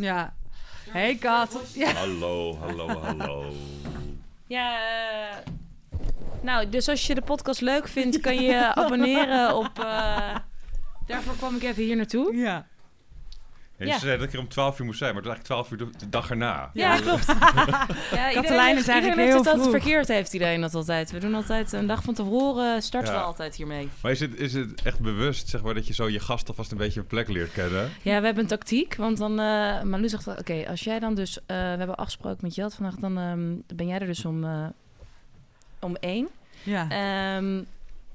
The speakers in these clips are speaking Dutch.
Ja. Hey Kat. Ja. Hallo, hallo, hallo. Ja, eh, nou, dus als je de podcast leuk vindt, kan je je abonneren op... eh, daarvoor kwam ik even hier naartoe. ja. Ja, Ja. Ze zei dat ik er om 12 uur moest zijn, maar het was eigenlijk 12 uur de, de dag erna. Ja, klopt. ja, iedereen, Katelijn is heeft- eigenlijk heel het altijd verkeerd, heeft iedereen dat altijd. We doen altijd een dag van tevoren, starten Ja. we altijd hiermee. Maar is het, is het echt bewust, zeg maar, dat je zo je gast alvast een beetje een plek leert kennen? Ja, we hebben een tactiek, want dan... eh Malou zegt, oké, als jij dan dus... eh, we hebben afgesproken met Jelt vandaag, dan ehm, ben jij er dus om, eh, om één. Ja. Ehm,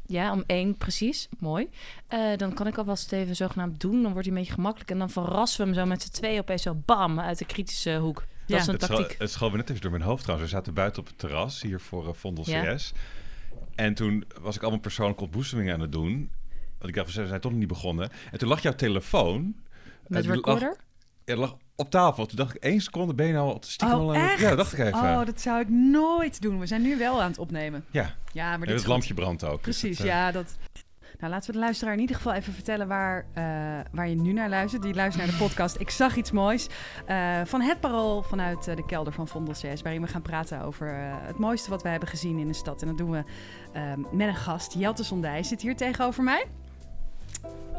ja, om één precies. Mooi. Eh, dan kan ik alvast even zogenaamd doen. Dan wordt hij een beetje gemakkelijk. En dan verrassen we hem zo met z'n tweeën opeens zo bam uit de kritische hoek. Dat Ja. is een tactiek. het schoot me net even door mijn hoofd trouwens. We zaten buiten op het terras hier voor uh, Vondel Ja. CS. En toen was ik allemaal persoonlijke ontboezemingen aan het doen. Want ik dacht, we zijn toch nog niet begonnen. En toen lag jouw telefoon... Met lag- recorder? Ja, lag op tafel. Toen dacht ik, één seconde ben je nou al stiekem Oh, al aan het-? Ja, dat dacht ik even. Oh, dat zou ik nooit doen. We zijn nu wel aan het opnemen. Ja, Ja, maar en dit het lampje brandt ook. dus Precies, het, eh, ja. Dat... Nou, laten we de luisteraar in ieder geval even vertellen waar, eh, waar je nu naar luistert. Die luistert naar de podcast Ik zag iets moois eh, van Het Parool vanuit de kelder van Vondel CS. Waarin we gaan praten over het mooiste wat we hebben gezien in de stad. En dat doen we eh, met een gast. Jelte Sondij zit hier tegenover mij.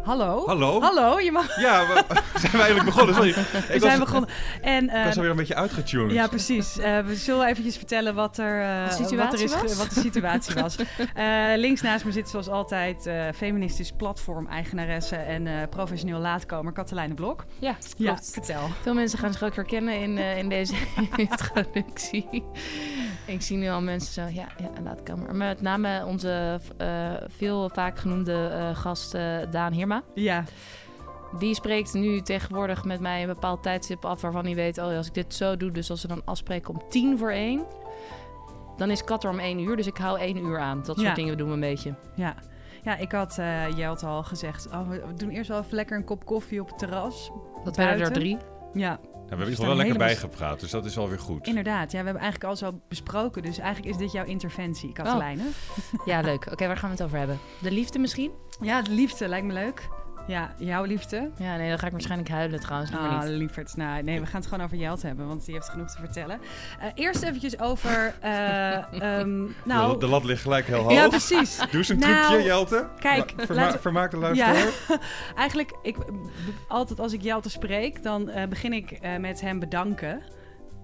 Hallo. Hallo? Hallo, je mag... Ja, we, zijn we eigenlijk begonnen? Sorry. We Ik zijn was, begonnen. En, ik eh, was alweer een beetje uitgetuned. ja, precies. Eh, we zullen eventjes vertellen wat er, eh, De situatie wat er is, was? wat de situatie was. Eh, links naast me zit zoals altijd eh, feministisch platform-eigenaresse en eh, professioneel laatkomer Katelijne Blok. Ja, vertel. Veel mensen gaan zich ook herkennen in, eh, in deze introductie. ik zie nu al mensen zo, ja, ja laat kamer. Maar met name onze eh, veel vaak genoemde eh, gast Daan Ja, Die spreekt nu tegenwoordig met mij een bepaald tijdstip af waarvan hij weet, oh als ik dit zo doe, dus als we dan afspreken om tien voor één, dan is Kat er om één uur, dus ik hou één uur aan. Dat soort Ja. dingen doen we een beetje. ja. Ja, ik had uh, Jelte al gezegd, oh, we doen eerst wel even lekker een kop koffie op het terras. Dat werden er drie. Ja, we hebben er wel lekker helemaal- bijgepraat, dus dat is alweer goed. inderdaad. Ja, we hebben eigenlijk al zo besproken, dus eigenlijk is dit jouw interventie, Katelijne. Ja, leuk. Oké, waar gaan we het over hebben? De liefde misschien? Ja, de liefde lijkt me leuk. Ja, jouw liefde. Ja, nee, dan ga ik waarschijnlijk huilen trouwens. Ah, lieverd. Nou, nee, we gaan het gewoon over Jelte hebben, want die heeft genoeg te vertellen. Eh, eerst eventjes over... eh, ehm, nou, de, de lat ligt gelijk heel hoog. ja, precies. Doe eens een Nou, trucje, Jelte. kijk, verma- vermaak de luisteraar. Eigenlijk, ik, altijd als ik Jelte spreek, dan eh, begin ik eh, met hem bedanken.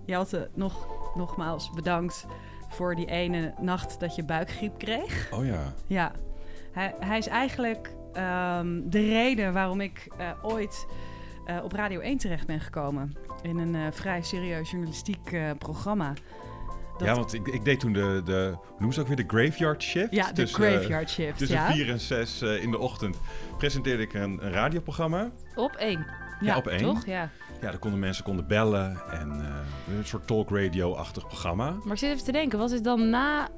Jelte, nog, nogmaals bedankt voor die ene nacht dat je buikgriep kreeg. Oh ja. Ja, hij, hij is eigenlijk ehm, de reden waarom ik eh, ooit eh, op Radio 1 terecht ben gekomen. In een eh, vrij serieus journalistiek eh, programma. Dat- Ja, want ik, ik deed toen de, de, hoe noemen ze ook weer, de graveyard shift. ja, de eh, Graveyard Shift. Tussen ja. vier en zes eh, in de ochtend presenteerde ik een, een radioprogramma. Op één, Ja, op één. toch? Ja. Ja, daar konden mensen konden bellen en eh, een soort talk radio-achtig programma. Maar ik zit even te denken, was het dan na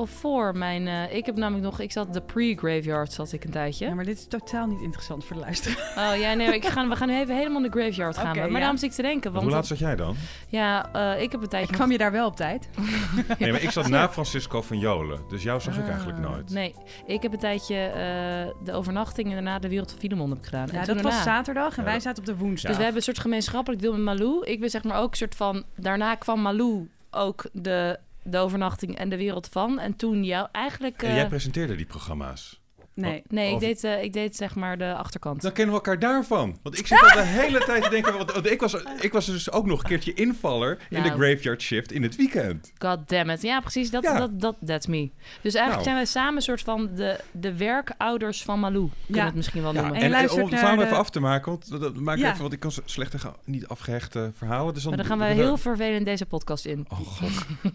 of voor mijn... eh, ik heb namelijk nog... Ik zat de pre-graveyard, zat ik een tijdje. Ja, maar dit is totaal niet interessant voor de luisteraar. Oh ja, nee, ik ga, we gaan nu even helemaal de graveyard gaan. Maar ja. daarom zit ik te denken, want... Hoe laat zat jij dan? Ja, eh, ik heb een Ik tijdje... kwam je daar wel op tijd. Nee, maar ik zat na Francisco van Jolen. Dus jou zag ik eigenlijk Ah, nooit. Nee, ik heb een tijdje eh, de overnachting en daarna de Wereld van Filemon heb ik gedaan. Ja, dat was daarna- zaterdag en Ja, wij zaten op de woensdag. Dus we hebben een soort gemeenschappelijk deel met Malou. Ik ben zeg maar ook een soort van... Daarna kwam Malou ook de, de overnachting en de wereld van. En toen jou eigenlijk... En eh, jij presenteerde die programma's. Nee. nee, ik deed, eh, ik deed zeg maar de achterkant. Dan kennen we elkaar daarvan. Want ik zit al de hele tijd te denken... Want, want ik, was, ik was dus ook nog een keertje invaller in de Nou. graveyard shift in het weekend. God damn it. Ja, precies. Dat, Ja. dat, dat, that's me. Dus eigenlijk Nou. zijn wij samen een soort van de, de werkouders van Malou. Kunnen we het misschien wel Ja, noemen. En en, en luistert om het verhaal de- even af te maken, want dat, dat maak ik even, want ik kan zo slecht tegen niet afgehechte verhalen. Dus dan, maar dan gaan wij heel vervelend deze podcast in. Oh god.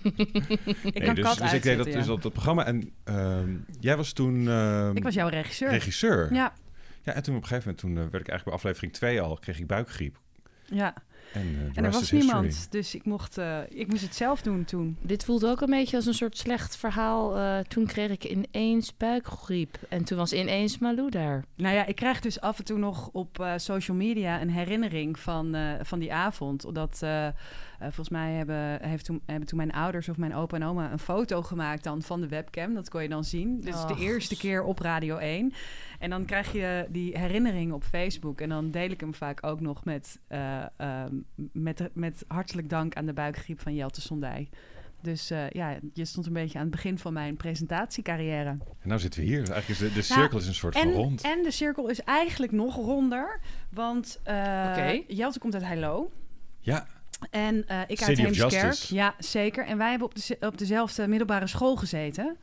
Ik Nee, kan dus, kat dus ik deed dat, dus dat, dat programma en ehm, jij was toen ehm, Ik was jouw regisseur. regisseur. Ja, Ja, en toen op een gegeven moment toen, eh, werd ik eigenlijk bij aflevering 2 al, kreeg ik buikgriep. ja. En, eh, the En er was history. niemand, dus ik, mocht, eh, ik moest het zelf doen toen. Dit voelt ook een beetje als een soort slecht verhaal. Eh, toen kreeg ik ineens buikgriep. En toen was ineens Malou daar. Nou ja, ik krijg dus af en toe nog op eh, social media een herinnering van, eh, van die avond. Dat eh, eh, volgens mij hebben, heeft toen, hebben toen mijn ouders of mijn opa en oma een foto gemaakt dan van de webcam. Dat kon je dan zien. Dit is de Och. eerste keer op Radio 1. En dan krijg je die herinnering op Facebook. En dan deel ik hem vaak ook nog met, eh, ehm, met, met hartelijk dank aan de buikgriep van Jelte Sondij. Dus uh, ja, je stond een beetje aan het begin van mijn presentatiecarrière. En nou zitten we hier. Dus eigenlijk is de, de cirkel is een soort en, van rond. En de cirkel is eigenlijk nog ronder. Want uh, okay. Jelte komt uit Heilo. Ja. En uh, ik uit Heemskerk. Ja, zeker. En wij hebben op, de, op dezelfde middelbare school gezeten.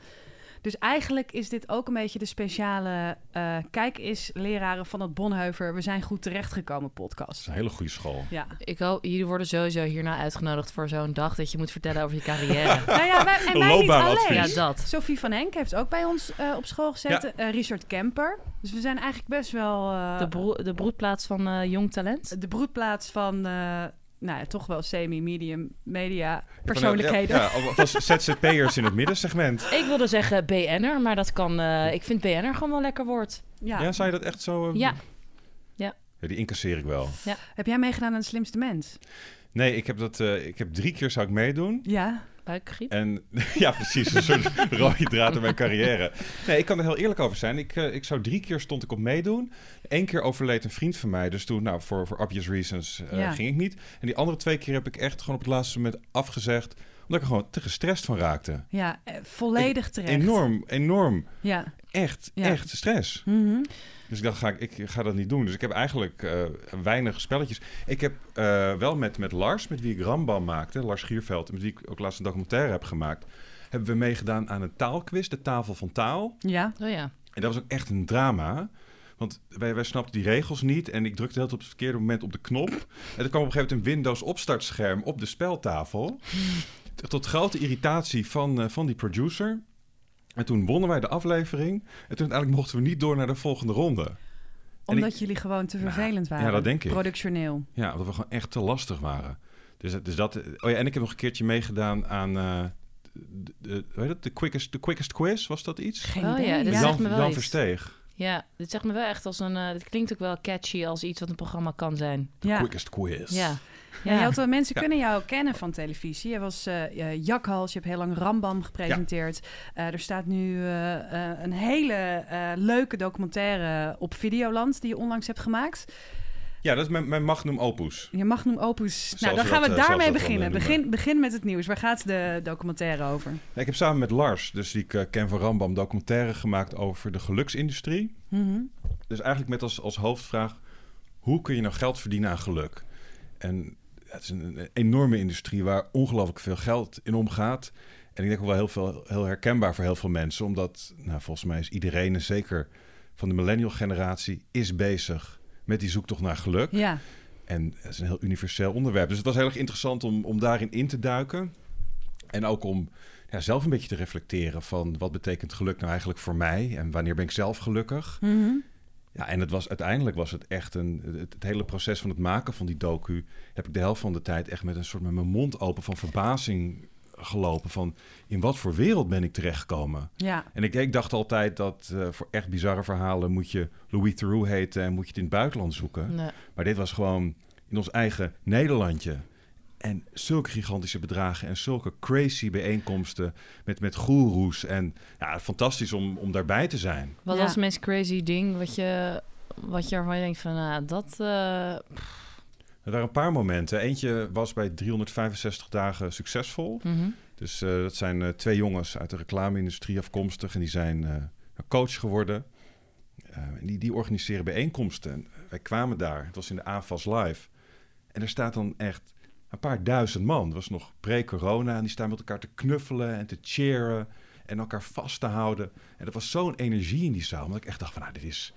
Dus eigenlijk is dit ook een beetje de speciale uh, kijk is leraren van het Bonheuver. We zijn goed terechtgekomen podcast. Dat is een hele goede school. Ja. Ik hoop, jullie worden sowieso hierna uitgenodigd voor zo'n dag dat je moet vertellen over je carrière. nou ja, wij, en wij niet alleen. Ja, dat. Sophie van Henk heeft ook bij ons uh, op school gezeten. Ja. Uh, Richard Kemper. Dus we zijn eigenlijk best wel... de, bro de broedplaats van jong talent? De broedplaats van nou ja, toch wel semi-medium media persoonlijkheden. Ja, ja, ja ZZP'ers in het middensegment. Ik wilde zeggen BN'er, maar dat kan... Uh, ik vind BN'er gewoon wel lekker woord. Ja. ja, zou je dat echt zo... Uh, ja. ja. Ja, die incasseer ik wel. Ja. Heb jij meegedaan aan de slimste mens? Nee, ik heb dat. Uh, ik heb drie keer zou ik meedoen. Ja. Buikgriep. En ja, precies. Een soort rode draad in mijn carrière. Nee, ik kan er heel eerlijk over zijn. Ik, uh, ik zou drie keer stond ik op meedoen. Eén keer overleed een vriend van mij. Dus toen, nou, voor, voor obvious reasons uh, ja. ging ik niet. En die andere twee keer heb ik echt gewoon op het laatste moment afgezegd. Omdat ik er gewoon te gestrest van raakte. Ja, volledig terecht. Enorm, enorm. Ja. Echt, ja. echt stress. Mm -hmm. Dus ik dacht, ga ik, ik ga dat niet doen. Dus ik heb eigenlijk uh, weinig spelletjes. Ik heb uh, wel met, met Lars, met wie ik Rambam maakte, Lars Gierveld, met wie ik ook laatst een documentaire heb gemaakt, hebben we meegedaan aan een taalquiz, de tafel van taal. Ja. Oh ja. En dat was ook echt een drama. Want wij, wij snapten die regels niet. En ik drukte heel op het verkeerde moment op de knop. En er kwam op een gegeven moment een Windows opstartscherm op de speltafel. Tot grote irritatie van, uh, van die producer. En toen wonnen wij de aflevering. En toen uiteindelijk mochten we niet door naar de volgende ronde. Omdat ik, jullie gewoon te vervelend nou, waren. Ja, dat denk ik. Productioneel. Ja, omdat we gewoon echt te lastig waren. Dus, dus dat... Oh ja, en ik heb nog een keertje meegedaan aan... Uh, de, de, weet het, de quickest, de quickest quiz, was dat iets? Geen oh, ja, dit Jan, zegt me wel Jan iets. Versteeg. Ja, dit zegt me wel echt als een... Uh, dit klinkt ook wel catchy als iets wat een programma kan zijn. The ja. quickest quiz. Ja. Ja, ja. Had, mensen ja. kunnen jou kennen van televisie. Je was uh, Jakhals, je hebt heel lang Rambam gepresenteerd. Ja. Uh, er staat nu uh, een hele leuke documentaire op Videoland die je onlangs hebt gemaakt. Ja, dat is mijn, mijn magnum opus. Je magnum opus. nou, dan gaan we daarmee beginnen. Begin, begin met het nieuws. Waar gaat de documentaire over? Ik heb samen met Lars, dus die ik ken van Rambam, documentaire gemaakt over de geluksindustrie. Mm -hmm. Dus eigenlijk met als, als hoofdvraag, hoe kun je nou geld verdienen aan geluk? En het is een, enorme industrie waar ongelooflijk veel geld in omgaat. En ik denk ook wel heel, veel, heel herkenbaar voor heel veel mensen. Omdat, nou, volgens mij is iedereen, en zeker van de millennial generatie, is bezig met die zoektocht naar geluk. Ja. En het is een heel universeel onderwerp. Dus het was heel erg interessant om, om daarin in te duiken. En ook om ja, zelf een beetje te reflecteren van wat betekent geluk nou eigenlijk voor mij? En wanneer ben ik zelf gelukkig? Mm -hmm. Ja, en het was, uiteindelijk was het echt een... Het, het, hele proces van het maken van die docu... heb ik de helft van de tijd echt met een soort met mijn mond open van verbazing gelopen. Van in wat voor wereld ben ik terechtgekomen? Ja. En ik, ik dacht altijd dat uh, voor echt bizarre verhalen... moet je Louis Theroux heten en moet je het in het buitenland zoeken. Nee. Maar dit was gewoon in ons eigen Nederlandje. En zulke gigantische bedragen en zulke crazy bijeenkomsten met, met goeroes. En ja, fantastisch om, om daarbij te zijn. Wat Ja. was het meest crazy ding wat je, wat je ervan denkt van, nou, dat... eh, Er waren een paar momenten. Eentje was bij 365 dagen succesvol. mhm. Dus eh, dat zijn eh, twee jongens uit de reclame-industrie afkomstig. En die zijn eh, coach geworden. Eh, en die, die organiseren bijeenkomsten. En wij kwamen daar. Het was in de AFAS Live. En er staat dan echt een paar duizend man. Dat was nog pre-corona. En die staan met elkaar te knuffelen en te cheeren. En elkaar vast te houden. En er was zo'n energie in die zaal. Dat ik echt dacht van, nou, dit is...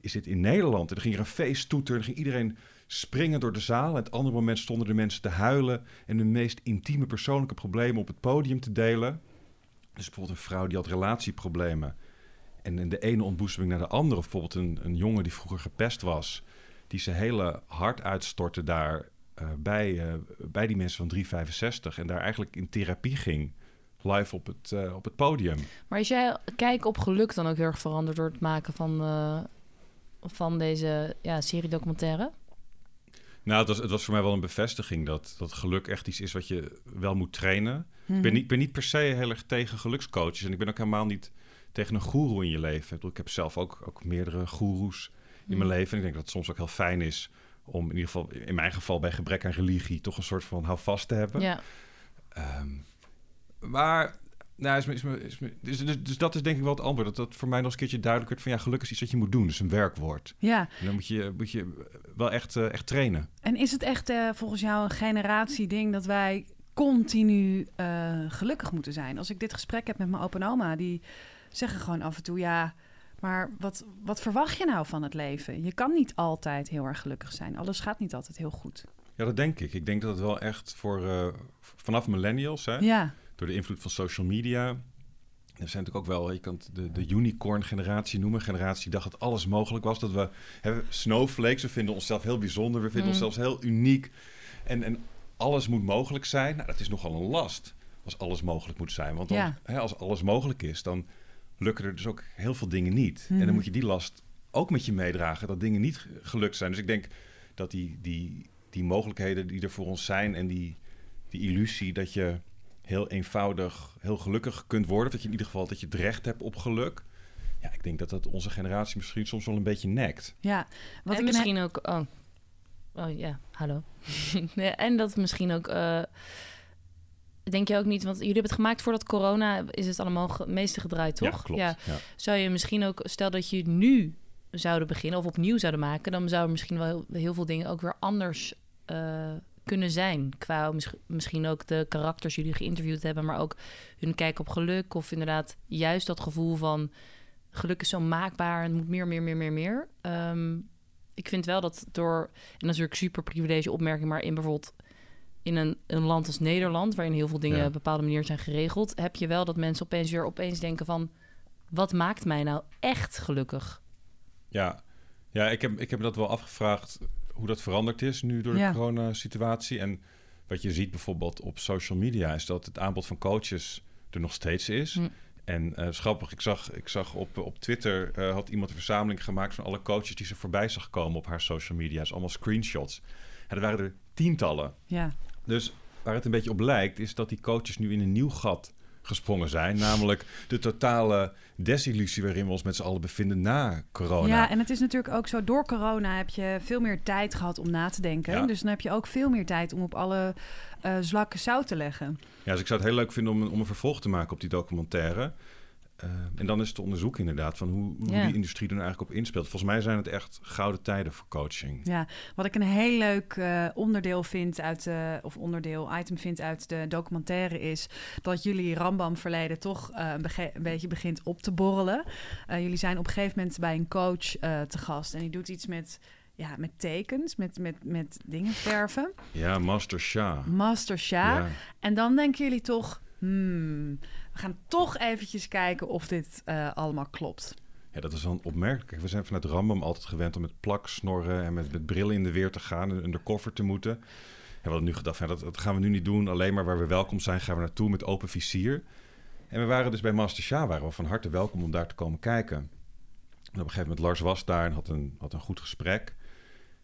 Is dit in Nederland? En er ging er een feesttoeter. En ging iedereen springen door de zaal. En het andere moment stonden de mensen te huilen... en hun meest intieme persoonlijke problemen op het podium te delen. Dus bijvoorbeeld een vrouw die had relatieproblemen. En de ene ontboezeming naar de andere. Bijvoorbeeld een, een jongen die vroeger gepest was... die zijn hele hart uitstortte daar eh, bij, eh, bij die mensen van 365... en daar eigenlijk in therapie ging... live op het, eh, op het podium. Maar is jij kijk op geluk dan ook heel erg veranderd door het maken van, van deze ja, serie documentaire? Nou, het was, het was voor mij wel een bevestiging dat, dat geluk echt iets is wat je wel moet trainen. Mhm. Ik ben niet, ben niet per se heel erg tegen gelukscoaches. En ik ben ook helemaal niet tegen een goeroe in je leven. Ik, bedoel, ik heb zelf ook, ook meerdere goeroes in mijn leven. En ik denk dat het soms ook heel fijn is om in ieder geval, in mijn geval bij gebrek aan religie, toch een soort van houvast te hebben. Ja. Ehm, maar, nou, is, me- is, me- is, me- dus, dus, dus dat is denk ik wel het antwoord. Dat dat voor mij nog eens een keertje duidelijk werd van ja, geluk is iets dat je moet doen. Dus een werkwoord. Ja, En dan moet je, moet je wel echt, eh, echt trainen. en is het echt eh, volgens jou een generatieding dat wij continu eh, gelukkig moeten zijn? Als ik dit gesprek heb met mijn opa en oma, die zeggen gewoon af en toe ja. Maar wat, wat verwacht je nou van het leven? Je kan niet altijd heel erg gelukkig zijn. Alles gaat niet altijd heel goed. Ja, dat denk ik. Ik denk dat het wel echt voor eh, vanaf millennials, hè, Ja, door de invloed van social media. Er zijn natuurlijk ook wel, je kan het de, de unicorn-generatie noemen. Generatie die dacht dat alles mogelijk was. Dat we hebben snowflakes, we vinden onszelf heel bijzonder. We vinden Mm. onszelf heel uniek. En, en alles moet mogelijk zijn. Nou, dat is nogal een last als alles mogelijk moet zijn. Want dan, Ja. hè, als alles mogelijk is, dan lukken er dus ook heel veel dingen niet. En Mhm. dan moet je die last ook met je meedragen, dat dingen niet gelukt zijn. Dus ik denk dat die, die, die mogelijkheden die er voor ons zijn en die, die illusie dat je heel eenvoudig, heel gelukkig kunt worden, dat je in ieder geval dat je het recht hebt op geluk. Ja, ik denk dat dat onze generatie misschien soms wel een beetje nekt. ja. Wat en ik misschien ook... Oh. oh ja, hallo. en dat misschien ook... eh, denk je ook niet... Want jullie hebben het gemaakt voordat corona... is het allemaal ge- meeste gedraaid, toch? Ja, klopt. Ja. Ja. Zou je misschien ook... Stel dat je nu zouden beginnen... of opnieuw zouden maken... dan zou er misschien wel heel, heel veel dingen ook weer anders... eh, kunnen zijn. Qua mis- misschien ook de karakters jullie geïnterviewd hebben... maar ook hun kijk op geluk... of inderdaad juist dat gevoel van... geluk is zo maakbaar en moet meer, meer, meer, meer, meer. Ehm, ik vind wel dat door... en dat is natuurlijk super privilege opmerking... maar in bijvoorbeeld in een, een land als Nederland... waarin heel veel dingen op een bepaalde manier zijn geregeld... heb je wel dat mensen opeens weer opeens denken van... wat maakt mij nou echt gelukkig? Ja, ja ik, heb, ik heb dat wel afgevraagd hoe dat veranderd is nu door de Ja. coronasituatie. En wat je ziet bijvoorbeeld op social media is dat het aanbod van coaches er nog steeds is. Hm. En eh schappig, ik zag, ik zag op, op Twitter eh, had iemand een verzameling gemaakt van alle coaches die ze voorbij zag komen op haar social media. Dus allemaal screenshots. En er waren er tientallen. Ja, Dus waar het een beetje op lijkt, is dat die coaches nu in een nieuw gat gesprongen zijn. Namelijk de totale desillusie waarin we ons met z'n allen bevinden na corona. Ja, en het is natuurlijk ook zo, door corona heb je veel meer tijd gehad om na te denken. Ja. Dus dan heb je ook veel meer tijd om op alle eh zwakke zout te leggen. Ja, dus ik zou het heel leuk vinden om om een vervolg te maken op die documentaire. En dan is het onderzoek inderdaad van hoe, hoe Ja. die industrie er nou eigenlijk op inspeelt. Volgens mij zijn het echt gouden tijden voor coaching. Ja, wat ik een heel leuk eh, onderdeel vind uit, eh, of onderdeel, item vind uit de documentaire is dat jullie Rambam-verleden toch eh, een, een beetje begint op te borrelen. Jullie zijn op een gegeven moment bij een coach te gast en die doet iets met, ja, met tekens, met, met, met dingen verven. Ja, Master Shah. Master Shah. Ja. En dan denken jullie toch, hmm, we gaan toch eventjes kijken of dit eh, allemaal klopt. Ja, dat is wel opmerkelijk. We zijn vanuit Rambam altijd gewend om met plak, snorren en met, met brillen in de weer te gaan en undercover te moeten. En we hadden nu gedacht, ja, dat, dat gaan we nu niet doen. Alleen maar waar we welkom zijn, gaan we naartoe met open vizier. En we waren dus bij Master Shah, waren we van harte welkom om daar te komen kijken. En op een gegeven moment, Lars was daar en had een, had een goed gesprek.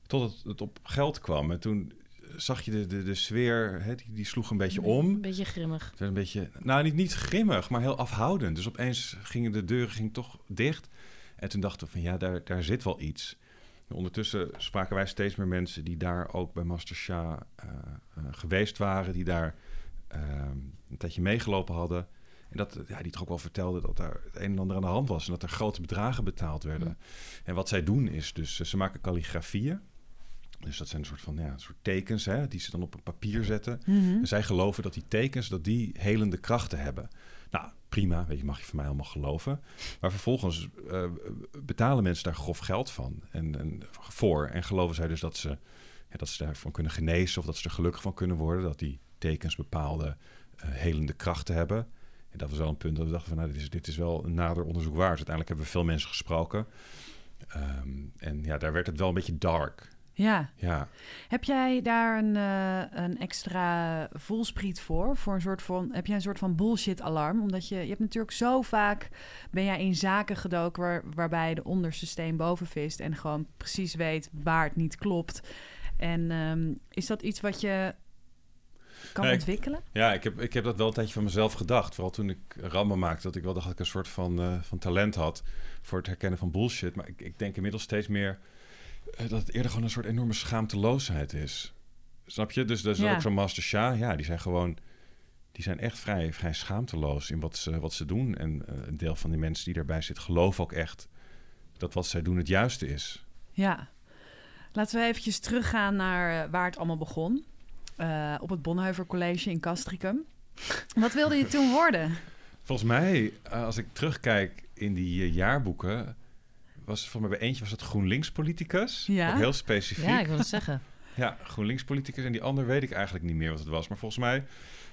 Totdat het op geld kwam. En toen zag je de, de, de sfeer, hè, die, die sloeg een beetje om. Een beetje grimmig. Het werd een beetje, nou niet, niet grimmig, maar heel afhoudend. Dus opeens gingen de deuren gingen toch dicht. En toen dachten we van ja, daar, daar zit wel iets. En ondertussen spraken wij steeds meer mensen die daar ook bij Master eh, geweest waren. Die daar eh, een tijdje meegelopen hadden. En dat, ja, die toch ook wel vertelden dat daar het een en ander aan de hand was. En dat er grote bedragen betaald werden. En wat zij doen is dus, ze maken kalligrafieën. Dus dat zijn een soort van ja, een soort tekens hè, die ze dan op een papier zetten. En zij geloven dat die tekens dat die helende krachten hebben. Nou, prima, weet je, mag je van mij allemaal geloven. Maar vervolgens eh, betalen mensen daar grof geld van en, en voor. En geloven zij dus dat ze, ja, dat ze daarvan kunnen genezen of dat ze er gelukkig van kunnen worden. Dat die tekens bepaalde eh, helende krachten hebben. En dat was wel een punt dat we dachten van, nou, dit is, dit is wel een nader onderzoek waard. Uiteindelijk hebben we veel mensen gesproken. Ehm, en ja, daar werd het wel een beetje dark. Ja. Ja, Heb jij daar een, eh, een extra voelspriet voor? voor een soort van, heb jij een soort van bullshit-alarm? Omdat je, je hebt natuurlijk zo vaak... ben jij in zaken gedoken waar, waarbij de onderste steen boven vist... en gewoon precies weet waar het niet klopt. En ehm, is dat iets wat je kan Nee, ik- ontwikkelen? Ja, ik heb, ik heb dat wel een tijdje van mezelf gedacht. Vooral toen ik rammen maakte, dat ik wel dacht dat ik een soort van, eh, van talent had voor het herkennen van bullshit. Maar ik, ik denk inmiddels steeds meer, dat het eerder gewoon een soort enorme schaamteloosheid is. Snap je? Dus, dus Ja. ook zo'n Master Shah, ja, die zijn gewoon... Die zijn echt vrij, vrij schaamteloos in wat ze, wat ze doen. En eh, een deel van die mensen die daarbij zit, geloven ook echt... dat wat zij doen het juiste is. Ja. Laten we eventjes teruggaan naar eh, waar het allemaal begon. Eh, op het Bonhoeffer College in Castricum. Wat wilde je toen worden? Volgens mij, eh, als ik terugkijk in die eh, jaarboeken... was voor mij bij eentje was het GroenLinks-politicus. Ja. Ook heel specifiek. Ja, ik wil het zeggen. Ja, GroenLinks-politicus. En die ander weet ik eigenlijk niet meer wat het was. Maar volgens mij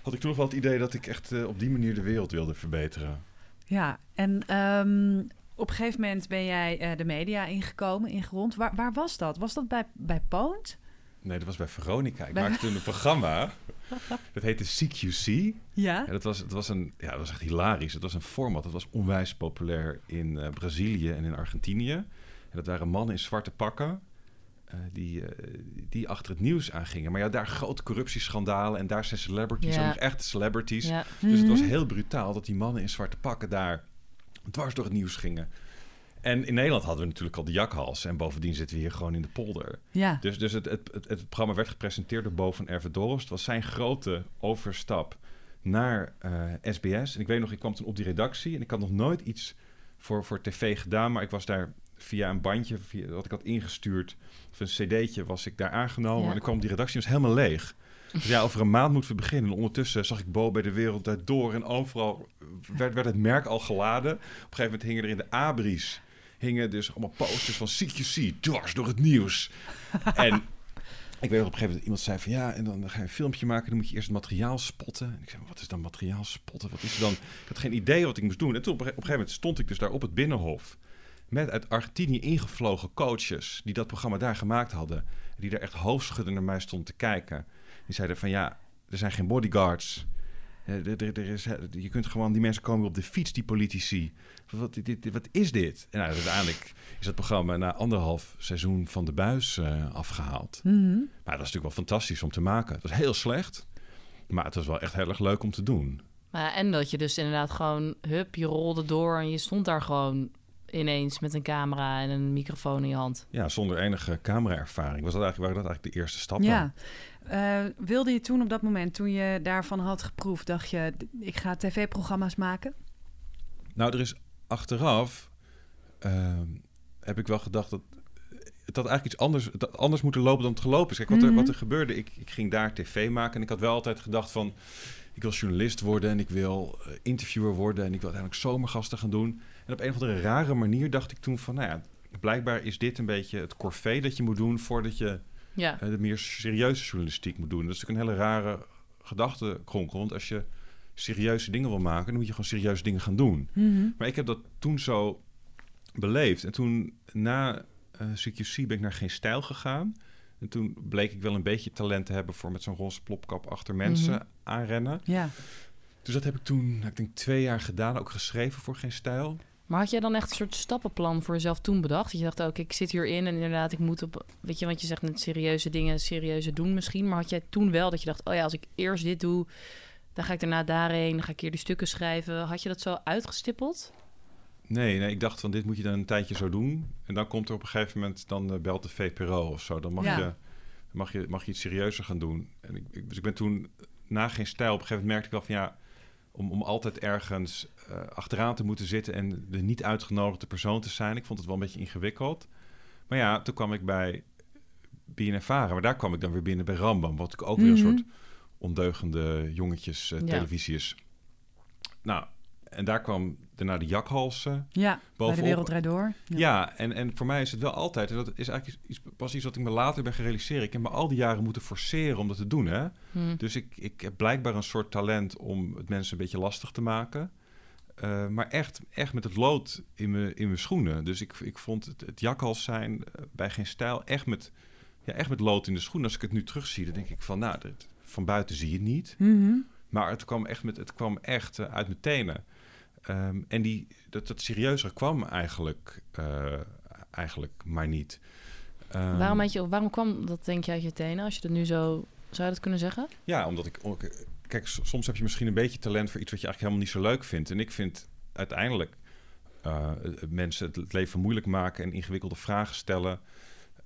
had ik toen nog wel het idee dat ik echt eh, op die manier de wereld wilde verbeteren. Ja, en ehm, op een gegeven moment ben jij eh, de media ingekomen, ingerond. Waar, waar was dat? Was dat bij, bij Poont? Nee, dat was bij Veronica. Ik Bij- maakte toen een programma. Dat heette CQC. Ja. Ja, dat, was, dat, was een, ja, dat was echt hilarisch. Het was een format. Dat was onwijs populair in eh, Brazilië en in Argentinië. En dat waren mannen in zwarte pakken. eh, die, eh, die achter het nieuws aangingen. Maar ja, daar grote corruptieschandalen. En daar zijn celebrities, Ja. ook nog echte celebrities. Ja. Dus het was Mhm. heel brutaal dat die mannen in zwarte pakken daar dwars door het nieuws gingen. En in Nederland hadden we natuurlijk al de jakhals. En bovendien zitten we hier gewoon in de polder. Ja. Dus, dus het, het, het, het programma werd gepresenteerd door Bo van Ervedorst. Het was zijn grote overstap naar eh, SBS. En ik weet nog, ik kwam toen op die redactie... en ik had nog nooit iets voor, voor tv gedaan... maar ik was daar via een bandje via, wat ik had ingestuurd... of een cd'tje was ik daar aangenomen... Ja. en ik kwam op die redactie en was helemaal leeg. Dus ja, over een maand moeten we beginnen. En ondertussen zag ik Bo bij de Wereld Draait Door... en overal werd, werd het merk al geladen. Op een gegeven moment hingen er in de abris... hingen dus allemaal posters van CQC... dwars door het nieuws. En ik weet nog op een gegeven moment iemand zei van ja, en dan ga je een filmpje maken, dan moet je eerst het materiaal spotten. En ik zei, wat is dan materiaal spotten? Wat is er dan? Ik had geen idee wat ik moest doen. En toen op een, ge- op een gegeven moment stond ik dus daar op het binnenhof met uit Argentinië ingevlogen coaches die dat programma daar gemaakt hadden. Die daar echt hoofdschuddend naar mij stonden te kijken. Die zeiden van ja, er zijn geen bodyguards. Eh, er- er- er is, je kunt gewoon, die mensen komen op de fiets, die politici. Wat, dit, wat is dit? En nou, uiteindelijk is dat programma na anderhalf seizoen van de buis eh, afgehaald. Mhm. Maar dat was natuurlijk wel fantastisch om te maken. Het was heel slecht, maar het was wel echt heel erg leuk om te doen. Maar en dat je dus inderdaad gewoon, hup, je rolde door en je stond daar gewoon ineens met een camera en een microfoon in je hand. Ja, zonder enige cameraervaring was dat eigenlijk, waren dat eigenlijk de eerste stappen. Ja. Eh, wilde je toen op dat moment, toen je daarvan had geproefd, dacht je, ik ga tv-programma's maken? Nou, er is achteraf, ehm, heb ik wel gedacht dat het had eigenlijk iets anders, anders moeten lopen dan het gelopen is. Kijk, wat, er, Mhm. wat er gebeurde, ik, ik ging daar tv maken en ik had wel altijd gedacht van, ik wil journalist worden en ik wil eh, interviewer worden en ik wil uiteindelijk zomergasten gaan doen. En op een of andere rare manier dacht ik toen van, nou ja, blijkbaar is dit een beetje het corvée dat je moet doen voordat je Ja, eh, de meer serieuze journalistiek moet doen. Dat is natuurlijk een hele rare gedachtenkronkel. Want als je serieuze dingen wil maken, dan moet je gewoon serieuze dingen gaan doen. Mhm. Maar ik heb dat toen zo beleefd. En toen na eh, CQC ben ik naar Geen Stijl gegaan. En toen bleek ik wel een beetje talent te hebben voor met zo'n roze plopkap achter mensen Mhm. aanrennen. Ja. Dus dat heb ik toen, nou, ik denk twee jaar gedaan, ook geschreven voor Geen Stijl. Maar had jij dan echt een soort stappenplan voor jezelf toen bedacht? Dat je dacht, oké, ik zit hierin en inderdaad, ik moet op, weet je, want je zegt net serieuze dingen, serieuze doen misschien. Maar had jij toen wel dat je dacht, oh ja, als ik eerst dit doe, dan ga ik daarna daarheen, dan ga ik hier die stukken schrijven. Had je dat zo uitgestippeld? Nee, nee, ik dacht van dit moet je dan een tijdje zo doen. En dan komt er op een gegeven moment, dan eh, belt de VPRO of zo. Dan mag, Ja. je, mag, je, mag je iets serieuzer gaan doen. En ik, ik- dus ik ben toen na geen stijl, op een gegeven moment merkte ik wel van ja, om, om altijd ergens achteraan te moeten zitten en de niet uitgenodigde persoon te zijn. Ik vond het wel een beetje ingewikkeld. Maar ja, toen kwam ik bij BNNVARA, maar daar kwam ik dan weer binnen bij Rambam, wat ik ook weer Mhm. een soort ondeugende jongetjes eh, Ja. televisie is. Nou, en daar kwam daarna de jakhalsen. Ja, bij de Bovenop- Wereld Door. Ja, en, en voor mij is het wel altijd, en dat is eigenlijk iets, pas iets wat ik me later ben gerealiseerd. Ik heb me al die jaren moeten forceren om dat te doen. Hè? Hm. Dus ik, ik heb blijkbaar een soort talent om het mensen een beetje lastig te maken. Eh, maar echt, echt met het lood in mijn, in mijn schoenen. Dus ik, ik vond het, het jakhals zijn eh, bij geen stijl echt met, ja, echt met lood in de schoenen. Als ik het nu terugzie, dan denk ik van, nou, dit, van buiten zie je het niet. Mhm. Maar het kwam echt, met, het kwam echt eh, uit mijn tenen. Ehm, en die, dat, dat serieuzer kwam eigenlijk, eigenlijk maar niet. Ehm, waarom, had je, waarom kwam dat denk je uit je tenen, als je dat nu zo... Zou je dat kunnen zeggen? Ja, omdat ik... Kijk, soms heb je misschien een beetje talent voor iets wat je eigenlijk helemaal niet zo leuk vindt. En ik vind uiteindelijk eh, mensen het leven moeilijk maken en ingewikkelde vragen stellen.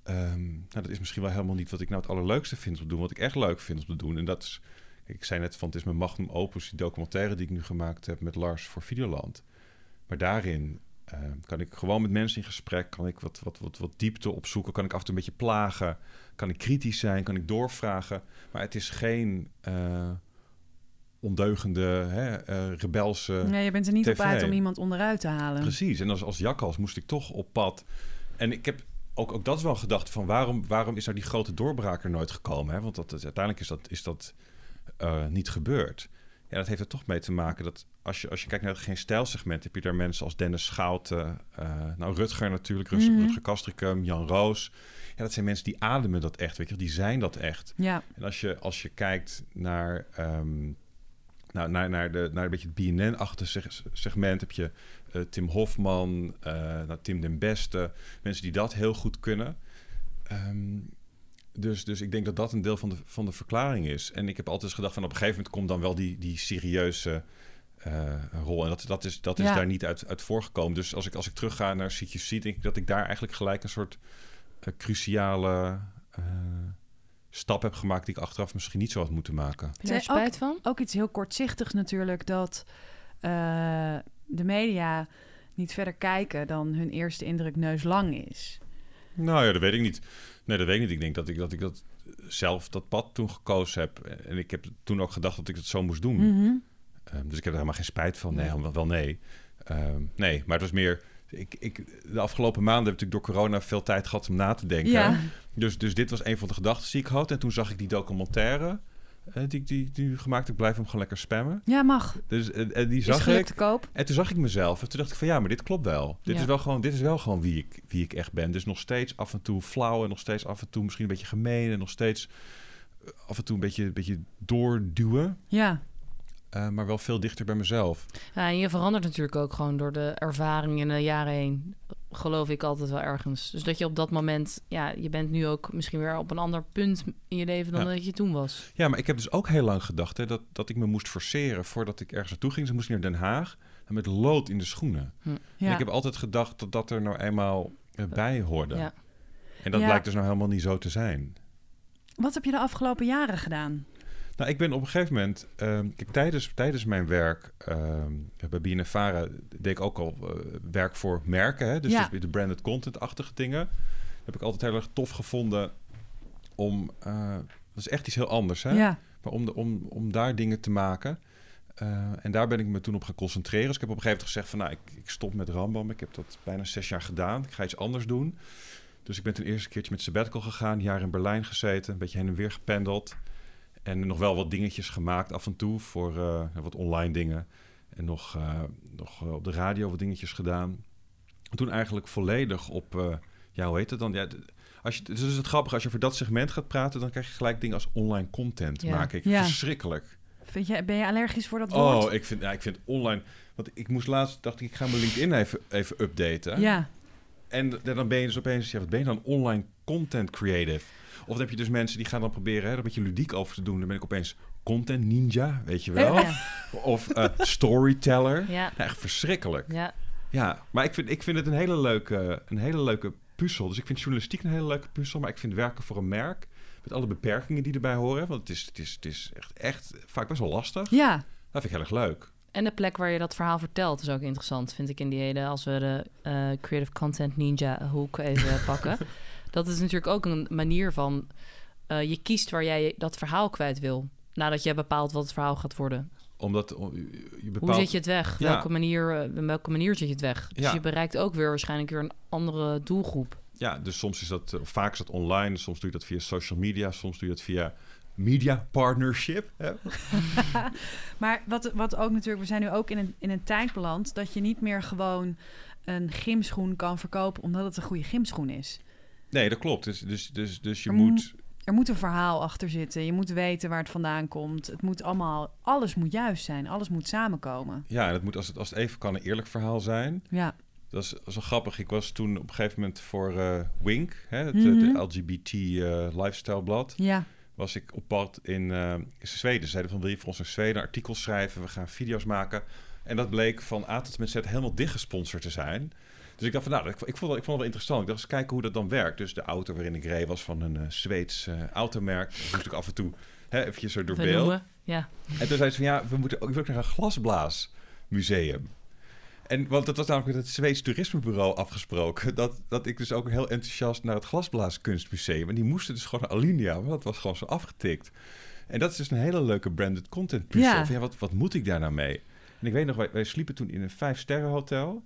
ehm, nou, dat is misschien wel helemaal niet wat ik nou het allerleukste vind om te doen. Wat ik echt leuk vind om te doen. En dat is, ik zei net van het is mijn magnum opus, die documentaire die ik nu gemaakt heb met Lars voor Videoland. Maar daarin ehm, kan ik gewoon met mensen in gesprek, kan ik wat, wat, wat, wat diepte opzoeken, kan ik af en toe een beetje plagen, kan ik kritisch zijn, kan ik doorvragen. Maar het is geen eh, ondeugende, hè, eh, rebelse... Nee, je bent er niet TV. op uit om iemand onderuit te halen. Precies, en als, als jakkals moest ik toch op pad. En ik heb ook, ook dat is wel een gedachte van waarom, waarom is nou die grote doorbraker nooit gekomen? Hè? Want dat, uiteindelijk is dat, is dat eh, niet gebeurd. Ja, dat heeft er toch mee te maken dat als je, als je kijkt naar het geen stijlsegment, heb je daar mensen als Dennis Schouten, eh, nou Rutger natuurlijk, Mhm. Rutger Kastricum, Jan Roos. Ja, dat zijn mensen die ademen dat echt, weet je, die zijn dat echt. Ja, En als je, als je kijkt naar, ehm, nou, naar, naar, de, naar een beetje het BNN-achtige seg- segment, heb je eh, Tim Hofman, eh, nou, Tim den Beste, mensen die dat heel goed kunnen. Ehm, dus, dus ik denk dat dat een deel van de, van de verklaring is. En ik heb altijd eens gedacht van op een gegeven moment komt dan wel die, die serieuze eh, rol. En dat, dat is, dat is Ja. daar niet uit, uit voorgekomen. Dus als ik, als ik terugga naar CQC, denk ik dat ik daar eigenlijk gelijk een soort cruciale stap heb gemaakt die ik achteraf misschien niet zo had moeten maken. Heb je daar Zij- spijt van? ook iets heel kortzichtigs natuurlijk dat eh, de media niet verder kijken dan hun eerste indruk neuslang is. Nou ja, dat weet ik niet. Nee, dat weet ik niet. Ik denk dat ik dat, ik dat zelf dat pad toen gekozen heb. En ik heb toen ook gedacht dat ik het zo moest doen. Mhm. Ehm, dus ik heb er helemaal geen spijt van. Nee, Nee. helemaal wel nee. Ehm, nee, maar het was meer... Ik, ik, de afgelopen maanden heb ik door corona veel tijd gehad om na te denken. Ja, Dus, dus dit was een van de gedachten die ik had. En toen zag ik die documentaire eh, die, ik- die, die gemaakt heb. Ik blijf hem gewoon lekker spammen. ja, mag. Dus eh, en die zag ik. te koop. En toen zag ik mezelf. En toen dacht ik van ja, maar dit klopt wel. Dit, Ja. is, wel gewoon, dit is wel gewoon wie ik, wie ik echt ben. Dus nog steeds af en toe flauw. En nog steeds af en toe misschien een beetje gemeen. En nog steeds eh, af en toe een beetje, een beetje doorduwen. Ja, eh, maar wel veel dichter bij mezelf. Ja, en je verandert natuurlijk ook gewoon door de ervaring in de jaren heen. Geloof ik altijd wel ergens. Dus dat je op dat moment, ja, je bent nu ook misschien weer op een ander punt in je leven dan Ja. dat je toen was. Ja, maar ik heb dus ook heel lang gedacht hè, dat, dat ik me moest forceren voordat ik ergens naartoe ging. Dus moest ik naar Den Haag en met lood in de schoenen. En ja. ik heb altijd gedacht dat dat er nou eenmaal eh, bij hoorde. Ja. En dat Ja. blijkt dus nou helemaal niet zo te zijn. Wat heb je de afgelopen jaren gedaan? Nou, ik ben op een gegeven moment... ehm, tijdens, tijdens mijn werk ehm, bij BNNVARA deed ik ook al eh, werk voor merken. Hè? Dus, Ja. dus de branded content-achtige dingen. Dat heb ik altijd heel erg tof gevonden om... eh, dat is echt iets heel anders, hè? Ja, Maar om, de, om, om daar dingen te maken. Eh, en daar ben ik me toen op gaan concentreren. Dus ik heb op een gegeven moment gezegd van... nou, ik, ik stop met Rambam. Ik heb dat bijna zes jaar gedaan. Ik ga iets anders doen. Dus ik ben toen eerst een keertje met sabbatical gegaan. Een jaar in Berlijn gezeten. Een beetje heen en weer gependeld. En nog wel wat dingetjes gemaakt af en toe. Voor eh, wat online dingen. En nog, eh, nog eh, op de radio wat dingetjes gedaan. En toen eigenlijk volledig op... ja, hoe heet het dan? Ja, als je, dus het is het grappige, als je over dat segment gaat praten... dan krijg je gelijk dingen als online content Ja. maak ik. Ja. Verschrikkelijk. Vind je, ben je allergisch voor dat woord? Oh, ik vind, ja, ik vind online... Want ik moest laatst, dacht ik, ik ga mijn LinkedIn even, even updaten. ja, En dan ben je dus opeens, ja, wat ben je dan? Online content creative. Of dan heb je dus mensen die gaan dan proberen hè, er een beetje ludiek over te doen. Dan ben ik opeens content ninja, weet je wel. Ja. Of eh, storyteller. Ja. Ja, echt verschrikkelijk. Ja. Ja, maar ik vind, ik vind het een hele, leuke, een hele leuke puzzel. Dus ik vind journalistiek een hele leuke puzzel. Maar ik vind werken voor een merk, met alle beperkingen die erbij horen... want het is, het is, het is echt, echt vaak best wel lastig. ja. Dat vind ik heel erg leuk. En de plek waar je dat verhaal vertelt is ook interessant, vind ik in die hele, als we de eh, Creative Content Ninja hoek even pakken. Dat is natuurlijk ook een manier van, eh, je kiest waar jij dat verhaal kwijt wil. Nadat je bepaalt wat het verhaal gaat worden. Omdat oh, je bepaalt... Hoe zet je het weg? Ja. Welke manier, eh, in welke manier zet je het weg? Dus Ja. je bereikt ook weer waarschijnlijk weer een andere doelgroep. Ja, dus soms is dat, of vaak is dat online, soms doe je dat via social media, soms doe je dat via media partnership. Hè? Maar wat, wat ook natuurlijk, we zijn nu ook in een, in een tijd beland dat je niet meer gewoon een gymschoen kan verkopen omdat het een goede gymschoen is. Nee, dat klopt. Dus, dus, dus, dus je Er moet... Er moet een verhaal achter zitten. Je moet weten waar het vandaan komt. Het moet allemaal, alles moet juist zijn. Alles moet samenkomen. Ja, en het moet als het, als het even kan een eerlijk verhaal zijn. Ja, Dat is, dat is wel grappig. Ik was toen op een gegeven moment voor eh, Wink, hè, het, Mhm. het LGBT eh, lifestyle blad, ja, was ik op pad in, eh, in Zweden. Ze zeiden van wil je voor ons naar Zweden artikels schrijven, we gaan video's maken. En dat bleek van A tot met Z helemaal dichtgesponsord te zijn. Dus ik dacht van, nou, ik, ik, vond, het- ik vond het wel interessant. Ik dacht eens kijken hoe dat dan werkt. Dus de auto waarin ik reed was van een eh, Zweeds eh, automerk. Dus moest ik af en toe hè, eventjes zo door beeld. Ja. En toen zei ze van, ja, we moeten ook, ik wil ook naar een glasblaasmuseum. En want dat was namelijk met het Zweeds Toerismebureau afgesproken. Dat, dat ik dus ook heel enthousiast naar het Glasblaaskunstmuseum. En die moesten dus gewoon naar Alinea, want dat was gewoon zo afgetikt. En dat is dus een hele leuke branded content puzzel. Ja. Van, ja, wat, wat moet ik daar nou mee? En ik weet nog, wij, wij sliepen toen in een vijf-sterren hotel.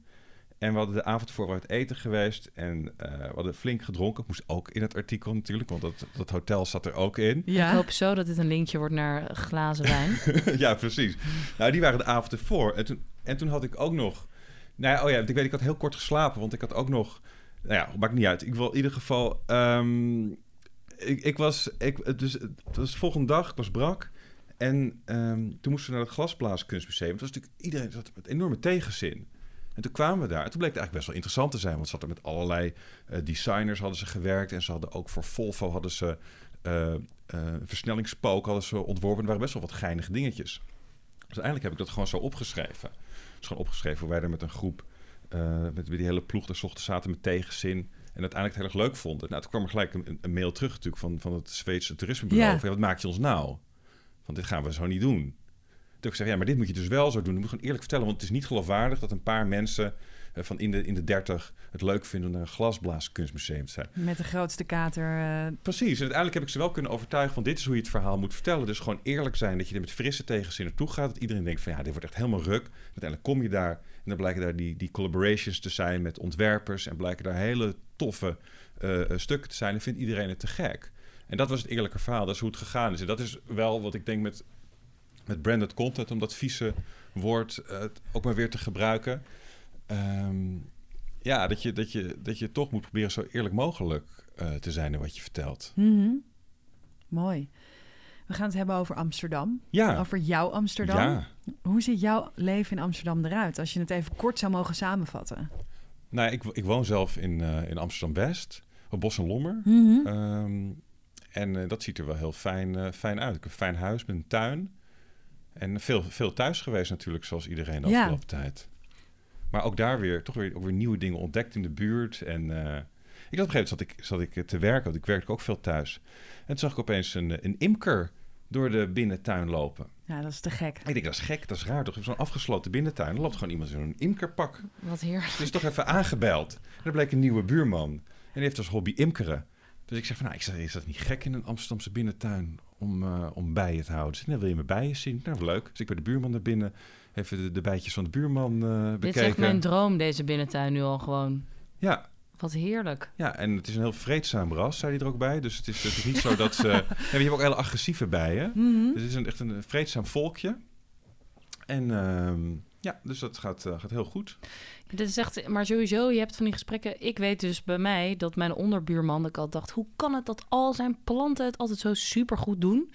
En we hadden de avond ervoor uit eten geweest. En eh, we hadden flink gedronken. Moest ook in het artikel natuurlijk, want dat, dat hotel zat er ook in. Ik hoop zo dat dit een linkje wordt naar glazen wijn. ja, precies. Nou, die waren de avond ervoor. En toen, en toen had ik ook nog... Nou ja, oh ja, want ik weet, ik had heel kort geslapen, want ik had ook nog... Nou ja, maakt niet uit. Ik wil in ieder geval... ehm, ik, ik was... Ik, dus, het was de volgende dag, ik was brak. En ehm, toen moesten we naar het Glasblaaskunstmuseum. Het was natuurlijk... Iedereen zat met enorme tegenzin. En toen kwamen we daar. En toen bleek het eigenlijk best wel interessant te zijn. Want ze hadden met allerlei eh, designers hadden ze gewerkt. En ze hadden ook voor Volvo hadden ze... een versnellingspook hadden ze ontworpen. Er waren best wel wat geinige dingetjes. Dus uiteindelijk heb ik dat gewoon zo opgeschreven. Dus gewoon opgeschreven hoe wij er met een groep, met die hele ploeg daar ochtends zaten met tegenzin. En uiteindelijk het heel erg leuk vonden. Nou, toen kwam er gelijk een, een mail terug natuurlijk van, van het Zweedse toerismebureau. Ja. Van, ja, wat maak je ons nou? Want dit gaan we zo niet doen. Ik gezegd, ja, maar dit moet je dus wel zo doen. Dat moet je gewoon eerlijk vertellen. Want het is niet geloofwaardig dat een paar mensen eh, van in de, in de dertig het leuk vinden om naar een glasblaaskunstmuseum te zijn. Met de grootste kater. eh, Precies. En uiteindelijk heb ik ze wel kunnen overtuigen van dit is hoe je het verhaal moet vertellen. Dus gewoon eerlijk zijn dat je er met frisse tegenzin naartoe gaat. Dat iedereen denkt van ja, dit wordt echt helemaal ruk. Uiteindelijk kom je daar en dan blijken daar die, die collaborations te zijn met ontwerpers. En blijken daar hele toffe eh, stukken te zijn. En vindt iedereen het te gek. En dat was het eerlijke verhaal. Dat is hoe het gegaan is. En dat is wel wat ik denk met, met branded content. Om dat vieze woord eh, ook maar weer te gebruiken. Ehm, ja, dat je, dat, je, dat je toch moet proberen zo eerlijk mogelijk eh, te zijn in wat je vertelt. mhm. Mooi. We gaan het hebben over Amsterdam. Ja, Over jouw Amsterdam. ja. Hoe ziet jouw leven in Amsterdam eruit? Als je het even kort zou mogen samenvatten. Nou, ik, ik woon zelf in, eh, in Amsterdam-West, op Bos en Lommer. Mhm. Ehm, en dat ziet er wel heel fijn, fijn uit. Ik heb een fijn huis met een tuin. En veel, veel thuis geweest natuurlijk, zoals iedereen de Ja. afgelopen tijd. Maar ook daar weer, toch weer, ook weer nieuwe dingen ontdekt in de buurt. En eh, ik had op een gegeven moment zat ik, zat ik te werken, want ik werkte ook veel thuis. En toen zag ik opeens een, een imker door de binnentuin lopen. Ja, dat is te gek. Ik denk, dat is gek, dat is raar. Toch zo'n afgesloten binnentuin. Er loopt gewoon iemand in zo'n imkerpak. Wat heerlijk. Dus toch even aangebeld. En er bleek een nieuwe buurman. En die heeft als hobby imkeren. Dus ik zeg van, nou, ik zeg, is dat niet gek in een Amsterdamse binnentuin om, eh, om bijen te houden? Dus, nou, wil je mijn bijen zien? Nou, leuk. Dus ik bij de buurman naar binnen. Even de, de bijtjes van de buurman eh, bekeken. Dit is echt mijn droom, deze binnentuin nu al gewoon. Ja, Wat heerlijk. ja, en het is een heel vreedzaam ras, zei hij er ook bij. Dus het is, het is niet zo dat ze... ja, je hebt ook hele agressieve bijen. Mhm. Dus het is een, echt een vreedzaam volkje. En ehm, ja, dus dat gaat, eh, gaat heel goed. Dit is echt, maar sowieso, je hebt van die gesprekken. Ik weet dus bij mij dat mijn onderbuurman, dat ik al dacht, hoe kan het dat al zijn planten het altijd zo super goed doen?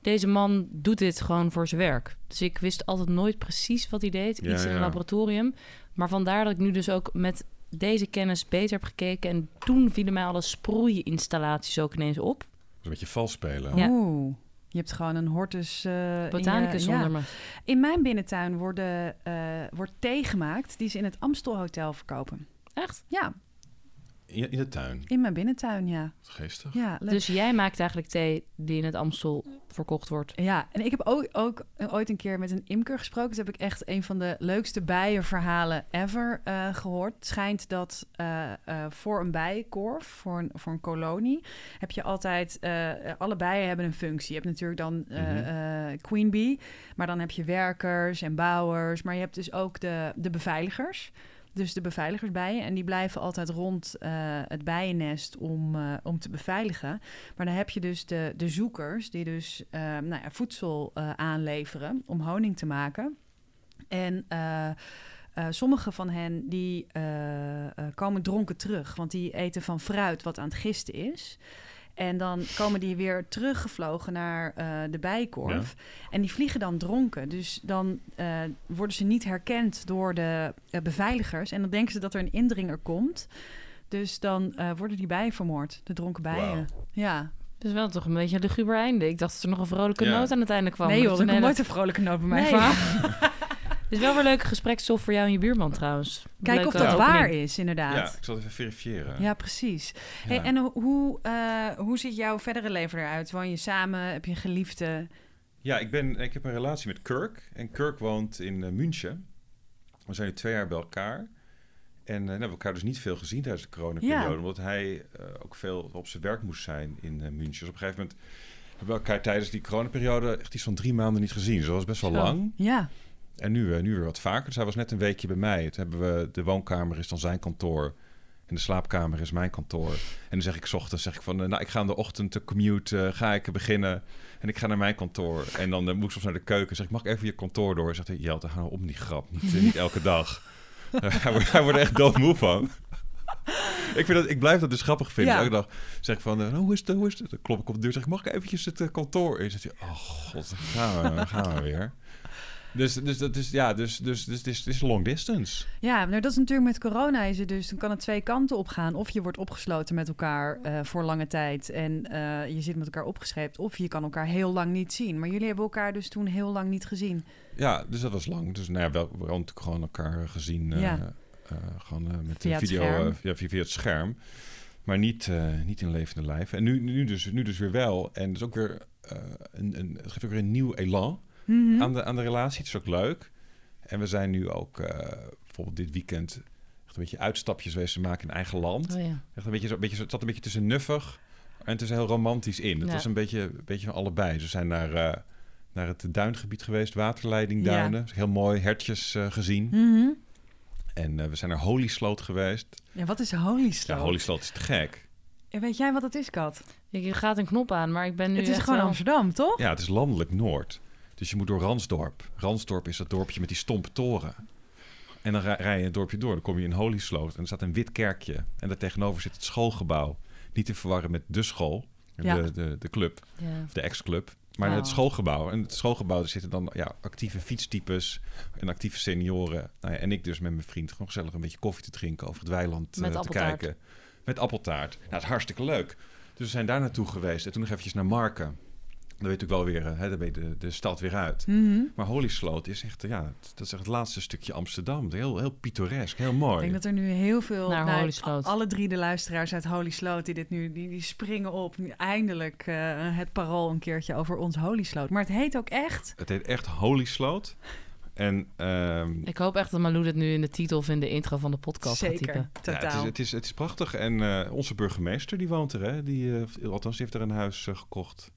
Deze man doet dit gewoon voor zijn werk. Dus ik wist altijd nooit precies wat hij deed. Ja, Iets in een ja. laboratorium. Maar vandaar dat ik nu dus ook met deze kennis beter heb gekeken. En toen vielen mij alle sproeiinstallaties ook ineens op. Dus een beetje vals spelen. Ja. Oeh. Je hebt gewoon een hortus... in Botanicus je- ja. zonder me. In mijn binnentuin worden, eh, wordt thee gemaakt die ze in het Amstel Hotel verkopen. Echt? Ja, In, in de tuin. in mijn binnentuin, ja. Geestig. Ja, leuk. Dus jij maakt eigenlijk thee die in het Amstel verkocht wordt. Ja, en ik heb ook, ook ooit een keer met een imker gesproken. Dus heb ik echt een van de leukste bijenverhalen ever eh, gehoord. Het schijnt dat eh, eh, voor een bijenkorf, voor een, voor een kolonie, heb je altijd... eh, alle bijen hebben een functie. Je hebt natuurlijk dan eh, Mhm. eh, queen bee, maar dan heb je werkers en bouwers. Maar je hebt dus ook de, de beveiligers. Dus de beveiligersbijen. En die blijven altijd rond eh, het bijennest om, eh, om te beveiligen. Maar dan heb je dus de, de zoekers die dus eh, nou ja, voedsel aanleveren om honing te maken. En eh, sommige van hen die komen dronken terug, want die eten van fruit wat aan het gisten is. En dan komen die weer teruggevlogen naar eh, de bijenkorf. En die vliegen dan dronken. Dus dan eh, worden ze niet herkend door de eh, beveiligers. En dan denken ze dat er een indringer komt. Dus dan eh, worden die bijen vermoord, de dronken bijen. Wauw. Ja. Dus wel toch een beetje een luguber einde. Ik dacht dat er nog een vrolijke Ja. noot aan het einde kwam. nee joh, er komt een nooit een vrolijke noot bij mij Nee. is wel weer leuke gesprekstof voor jou en je buurman trouwens. Kijk Leuke of dat opening. waar is, inderdaad. Ja, ik zal het even verifiëren. Ja, precies. Hey, en ho- hoe, eh, hoe ziet jouw verdere leven eruit? Woon je samen? Heb je een geliefde? Ja, ik, ben, ik heb een relatie met Kirk. En Kirk woont in eh, München. We zijn nu twee jaar bij elkaar. En eh, nou, we hebben elkaar dus niet veel gezien tijdens de coronaperiode. Ja. Omdat hij eh, ook veel op zijn werk moest zijn in München. Dus op een gegeven moment hebben we elkaar tijdens die coronaperiode... echt iets van drie maanden niet gezien. Dus dat was best wel Zo. lang. Ja, En nu, eh, nu weer wat vaker. Dus hij was net een weekje bij mij. Toen hebben we... De woonkamer is dan zijn kantoor. En de slaapkamer is mijn kantoor. En dan zeg ik 's ochtends, zeg ik van... eh, nou, ik ga in de ochtend de commute, eh, ga ik beginnen. En ik ga naar mijn kantoor. En dan eh, moet ik soms naar de keuken. Zeg ik, mag ik even je kantoor door? Zegt hij, Jelte, hou op die grap. Niet, niet elke dag. Hij, wordt, hij wordt er echt doodmoe van. ik, vind dat, ik blijf dat dus grappig vinden. Ja. Elke dag zeg ik van, eh, hoe is het, hoe is het? Dan klop ik op de deur zeg ik, mag ik eventjes het kantoor? Dan zegt hij, oh god, gaan we, gaan we weer. Dus, dus, dat is, ja, dus, dus, dus, het is, het is long distance. ja nou dat is natuurlijk met corona is het dus, dan kan het twee kanten op gaan. Of je wordt opgesloten met elkaar eh, voor lange tijd en eh, je zit met elkaar opgescheept. Of je kan elkaar heel lang niet zien. Maar jullie hebben elkaar dus toen heel lang niet gezien. Ja, dus dat was lang. Dus nou ja, wel, we hadden gewoon elkaar gezien. eh, Ja. gewoon met Via de het video, eh, via, via het scherm. Maar niet, niet in levende lijf. En nu, nu, dus, nu dus weer wel. En dus ook weer een, een, het geeft ook weer een nieuw elan Mhm. aan, de, aan de relatie. Het is ook leuk. En we zijn nu ook eh, bijvoorbeeld dit weekend echt een beetje uitstapjes wezen maken in eigen land. Oh, ja. Echt een beetje, zo- een beetje, het zat een beetje tussen nuffig en tussen heel romantisch in. Het Ja. was een beetje, een beetje van allebei. Ze zijn naar, eh, naar het duingebied geweest, waterleidingduinen. Heel mooi, hertjes eh, gezien. Mhm. En we zijn naar Holy Sloot geweest. Ja, wat is Holy Sloot? Ja, Holy Sloot is te gek. Ja, Weet jij wat het is, Kat? Je je gaat een knop aan, maar ik ben nu Het is echt gewoon wel- Amsterdam, toch? Ja, het is landelijk Noord. Dus je moet door Ransdorp. Ransdorp is dat dorpje met die stompe toren. En dan rij, je het dorpje door. Dan kom je in Holy Sloot. En er staat een wit kerkje. En daar tegenover zit het schoolgebouw. Niet te verwarren met de school. Ja. De, de, de club. Ja. Of de ex-club. Maar het schoolgebouw. En het schoolgebouw daar zitten dan ja, actieve fietstypes. En actieve senioren. Nou ja, en ik dus met mijn vriend. Gewoon gezellig een beetje koffie te drinken. Over het weiland eh, te kijken. Met appeltaart. Nou, dat is hartstikke leuk. Dus we zijn daar naartoe geweest. En toen nog eventjes naar Marken. Dan weet ik wel weer, eh, hè, dan weet de, de stad weer uit. Mhm. Maar Holy Sloot is echt, ja, het- dat is echt het laatste stukje Amsterdam. Heel, heel pittoresk, heel mooi. Ik denk dat er nu heel veel... Naar nou, Holy Sloot. Alle drie de luisteraars uit Holy Sloot die dit nu... Die, die springen op. Nu eindelijk eh, het parool een keertje over ons Holy Sloot. Maar het heet ook echt... Het heet echt Holy Sloot. En ehm, Ik hoop echt dat Malou dit nu in de titel of in de intro van de podcast gaat Zeker, typen. ja, totaal. het, is, het, is, het is prachtig. En eh, onze burgemeester, die woont er, hè? Die, eh, althans, die heeft er een huis gekocht.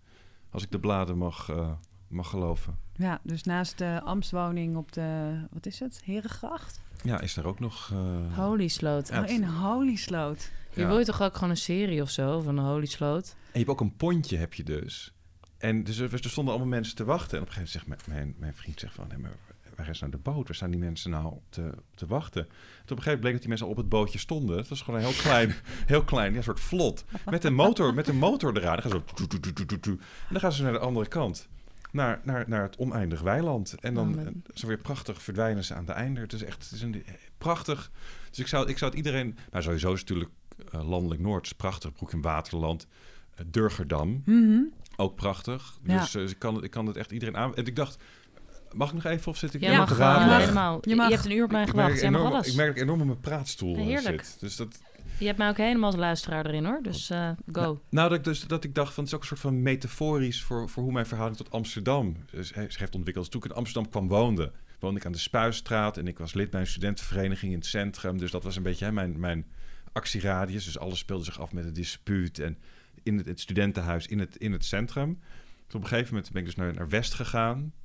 Als ik de bladen mag, eh, mag geloven. Ja, dus naast de ambtswoning op de... Wat is het? Herengracht? Ja, is er ook nog... eh, Holy Sloot. Ja, Oh, in Holy Sloot. Je ja. wil je toch ook gewoon een serie of zo van Holy Sloot? En je hebt ook een pontje, heb je dus. En dus er, er stonden allemaal mensen te wachten. En op een gegeven moment zegt mijn, mijn, mijn vriend zegt van... Hé, maar waar is nou de boot? Waar staan die mensen nou te, te wachten? En op een gegeven moment bleek dat die mensen al op het bootje stonden. Het was gewoon een heel klein, heel klein ja, soort vlot. Met een motor, met een motor eraan. Dan gaan ze zo... En dan gaan ze naar de andere kant. Naar, naar, naar het oneindig weiland. En dan eh, zo weer prachtig verdwijnen ze aan de einde. Het is echt het is een, prachtig. Dus ik zou, ik zou het iedereen... Nou, sowieso is natuurlijk eh, landelijk Noord. is prachtig. Broek in Waterland. Eh, Durgerdam. Mhm. Ook prachtig. Ja. Dus eh, ik, kan het, ik kan het echt iedereen aan. En ik dacht, mag ik nog even of zit ik Ja, te raden? helemaal. Je hebt een uur op mij Ik merk, gewacht. Mag enorm, alles. ik merk ik enorm op mijn praatstoel eh, Heerlijk. zit. Dus dat, Je hebt mij ook helemaal als luisteraar erin hoor. Dus eh, go. nou, dat ik, dus, dat ik dacht van, het is ook een soort van metaforisch voor, voor hoe mijn verhouding tot Amsterdam dus, zich heeft ontwikkeld. Toen ik in Amsterdam kwam woonde, woonde ik aan de Spuistraat en ik was lid bij een studentenvereniging in het centrum. Dus dat was een beetje hè, mijn, mijn actieradius. Dus alles speelde zich af met een dispuut en in het, het studentenhuis in het, in het centrum. Dus op een gegeven moment ben ik dus naar, naar West gegaan, eh,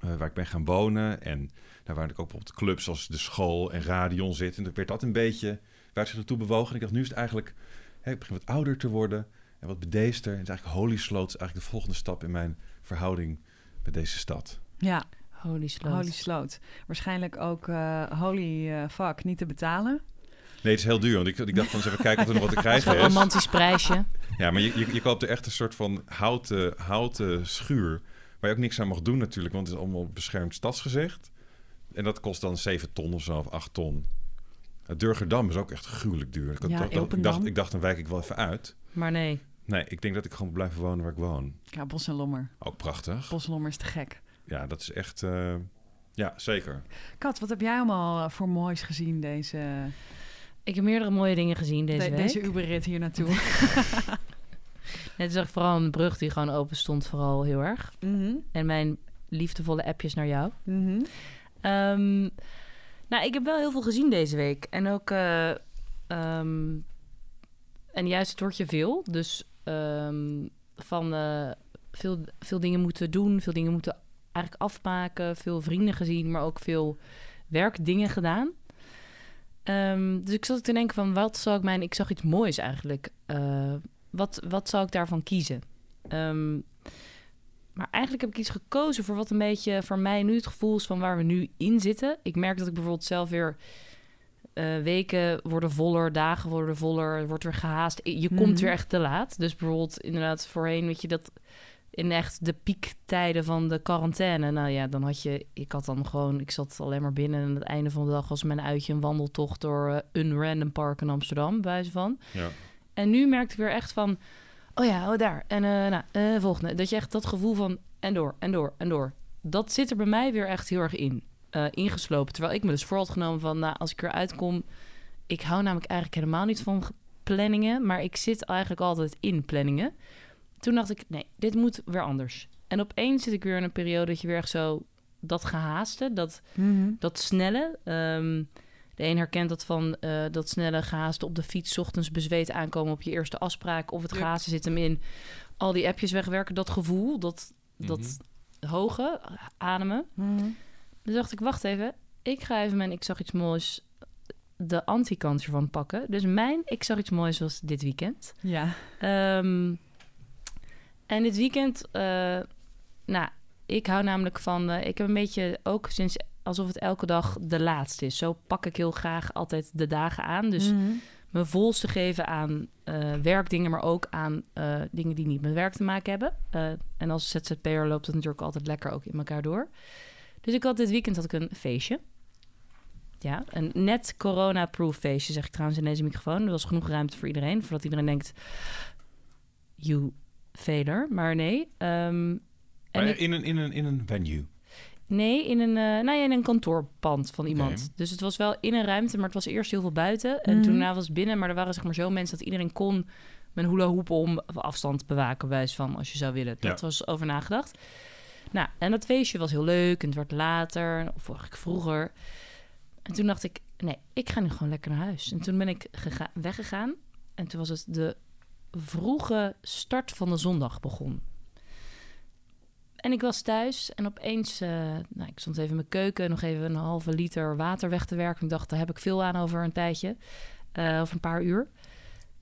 waar ik ben gaan wonen. En daar waar ik ook bijvoorbeeld clubs als de school en Radion zit. En dan werd dat een beetje, waar zich naartoe bewogen. En ik dacht, nu is het eigenlijk, hè, ik begin wat ouder te worden en wat bedeester. En het is eigenlijk Holy Sloot is eigenlijk de volgende stap in mijn verhouding met deze stad. Ja, Holy Sloot. Holy Sloot. Waarschijnlijk ook eh, Holy eh, fuck niet te betalen. Nee, het is heel duur, want ik, ik dacht van eens even kijken of er nog wat te krijgen is. romantisch prijsje. Ja, maar je, je, je koopt er echt een soort van houten, houten schuur. Waar je ook niks aan mag doen natuurlijk, want het is allemaal beschermd stadsgezicht. En dat kost dan 7 ton of zo, of 8 ton. Het Durgerdam is ook echt gruwelijk duur. Ik, Ja, toch- ik, dacht, ik dacht, dan wijk ik wel even uit. Maar nee. Nee, ik denk dat ik gewoon blijf wonen waar ik woon. Ja, Bos en Lommer. Ook prachtig. Bos en Lommer is te gek. Ja, dat is echt... eh, Ja, zeker. Kat, wat heb jij allemaal eh, voor moois gezien deze, Ik heb meerdere mooie dingen gezien deze de- week. deze Uberrit hier naartoe? Net zag ik vooral een brug die gewoon open stond, vooral heel erg. Mhm, En mijn liefdevolle appjes naar jou. mhm. Ehm, nou, ik heb wel heel veel gezien deze week. En ook... eh, ehm, en juist het woordje veel. Dus ehm, van eh, veel, veel dingen moeten doen. Veel dingen moeten eigenlijk afmaken. Veel vrienden gezien, maar ook veel werkdingen gedaan. Dus ik zat te denken van, wat zou ik mijn... Ik zag iets moois eigenlijk. Eh, wat, wat zou ik daarvan kiezen? Ehm, maar eigenlijk heb ik iets gekozen voor wat een beetje voor mij nu het gevoel is van waar we nu in zitten. Ik merk dat ik bijvoorbeeld zelf weer eh, weken worden voller, dagen worden voller, er wordt weer gehaast. Je komt Mhm. weer echt te laat. Dus bijvoorbeeld inderdaad voorheen, weet je dat in echt de piektijden van de quarantaine. Nou ja, dan had je, ik had dan gewoon, ik zat alleen maar binnen en aan het einde van de dag was mijn uitje een wandeltocht door eh, een random park in Amsterdam, bij wijze van. Ja. En nu merkte ik weer echt van, oh ja, oh daar. En eh nou, eh, volgende. Dat je echt dat gevoel van, en door, en door, en door. Dat zit er bij mij weer echt heel erg in. eh, ingeslopen. Terwijl ik me dus voor had genomen van, nou, als ik eruit kom... Ik hou namelijk eigenlijk helemaal niet van ge- planningen. Maar ik zit eigenlijk altijd in planningen. Toen dacht ik, nee, dit moet weer anders. En opeens zit ik weer in een periode dat je weer echt zo... Dat gehaaste, dat Mhm. dat snelle. ehm, de een herkent dat van eh, dat snelle gehaaste op de fiets, 's ochtends bezweet aankomen op je eerste afspraak. Of het Ja. gehaaste zit hem in. Al die appjes wegwerken, dat gevoel, dat, dat Mhm. hoge, ademen. Mhm. Dus dacht ik, wacht even. Ik ga even mijn Ik zag iets moois, de anti-kant ervan pakken. Dus mijn Ik zag iets moois was dit weekend. Ja. Ehm, en dit weekend, eh, nou, ik hou namelijk van, eh, ik heb een beetje ook sinds alsof het elke dag de laatste is. Zo pak ik heel graag altijd de dagen aan. Dus Mhm. me volste geven aan eh, werkdingen, maar ook aan eh, dingen die niet met werk te maken hebben. Eh, en als ZZP'er loopt het natuurlijk altijd lekker ook in elkaar door. Dus ik had dit weekend had ik een feestje. Ja, een net corona-proof feestje, zeg ik trouwens in deze microfoon. Er was genoeg ruimte voor iedereen, voordat iedereen denkt... You failure, maar nee. Ehm, en Maar ik- in, een, in, een, in een venue. Nee, in een, eh, nou ja, in een kantoorpand van iemand. Dus het was wel in een ruimte, maar het was eerst heel veel buiten. En Mhm. toen daarna was het binnen, maar er waren zeg maar zo mensen dat iedereen kon met een hula hoop om afstand bewaken, wijs van als je zou willen. Dat Ja. was over nagedacht. Nou, en dat feestje was heel leuk en het werd later, of eigenlijk vroeger. En toen dacht ik, nee, ik ga nu gewoon lekker naar huis. En toen ben ik gega- weggegaan. En toen was het de vroege start van de zondag begon. En ik was thuis en opeens, eh, nou, ik stond even in mijn keuken, nog even een halve liter water weg te werken. Ik dacht, daar heb ik veel aan over een tijdje, eh, over een paar uur.